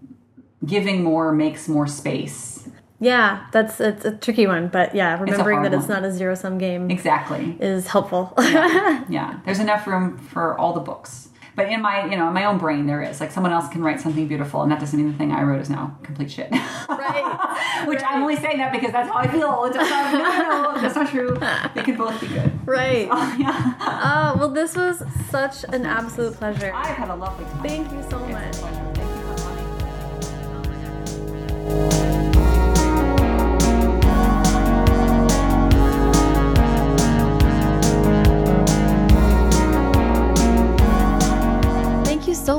giving more makes more space. Yeah, that's it's a tricky one, but yeah, remembering hard that it's one. not a zero sum game Exactly. is helpful. Yeah, there's enough room for all the books. But in my, you know, in my own brain, there is like someone else can write something beautiful, and that doesn't mean the thing I wrote is now complete shit. right. Which I'm only saying that because that's how I feel. It's not, no, no, that's not true. They can both be good. Right. yeah. Oh, well, this was such an absolute pleasure. I've had a lovely time. Thank you so much.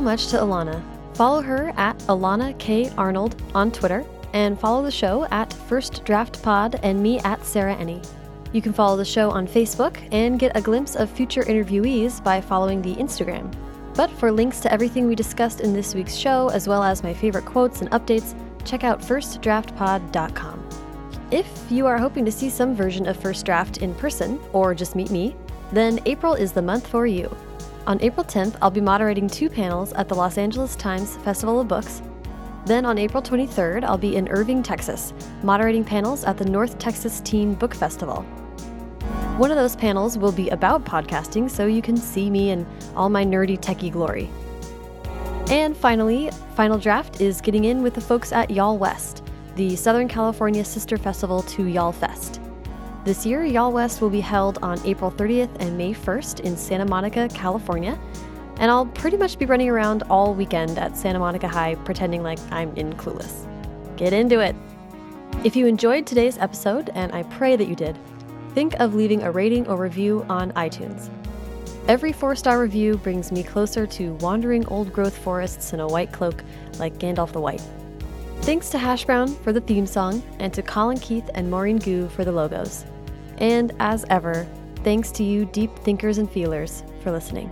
Much to Elana. Follow her at Elana K. Arnold on Twitter, and follow the show at First Draft Pod and me at Sarah Enni. You can follow the show on Facebook and get a glimpse of future interviewees by following the Instagram. But for links to everything we discussed in this week's show, as well as my favorite quotes and updates, check out firstdraftpod.com. If you are hoping to see some version of First Draft in person, or just meet me, then April is the month for you. On April 10th, I'll be moderating two panels at the Los Angeles Times Festival of Books. Then on April 23rd, I'll be in Irving, Texas, moderating panels at the North Texas Teen Book Festival. One of those panels will be about podcasting, so you can see me in all my nerdy techie glory. And finally, Final Draft is getting in with the folks at Y'all West, the Southern California sister festival to Y'all Fest. This year, Y'all West will be held on April 30th and May 1st in Santa Monica, California, and I'll pretty much be running around all weekend at Santa Monica High pretending like I'm in Clueless. Get into it! If you enjoyed today's episode, and I pray that you did, think of leaving a rating or review on iTunes. Every four star review brings me closer to wandering old growth forests in a white cloak like Gandalf the White. Thanks to Hash Brown for the theme song, and to Colin Keith and Maureen Gu for the logos. And as ever, thanks to you, deep thinkers and feelers, for listening.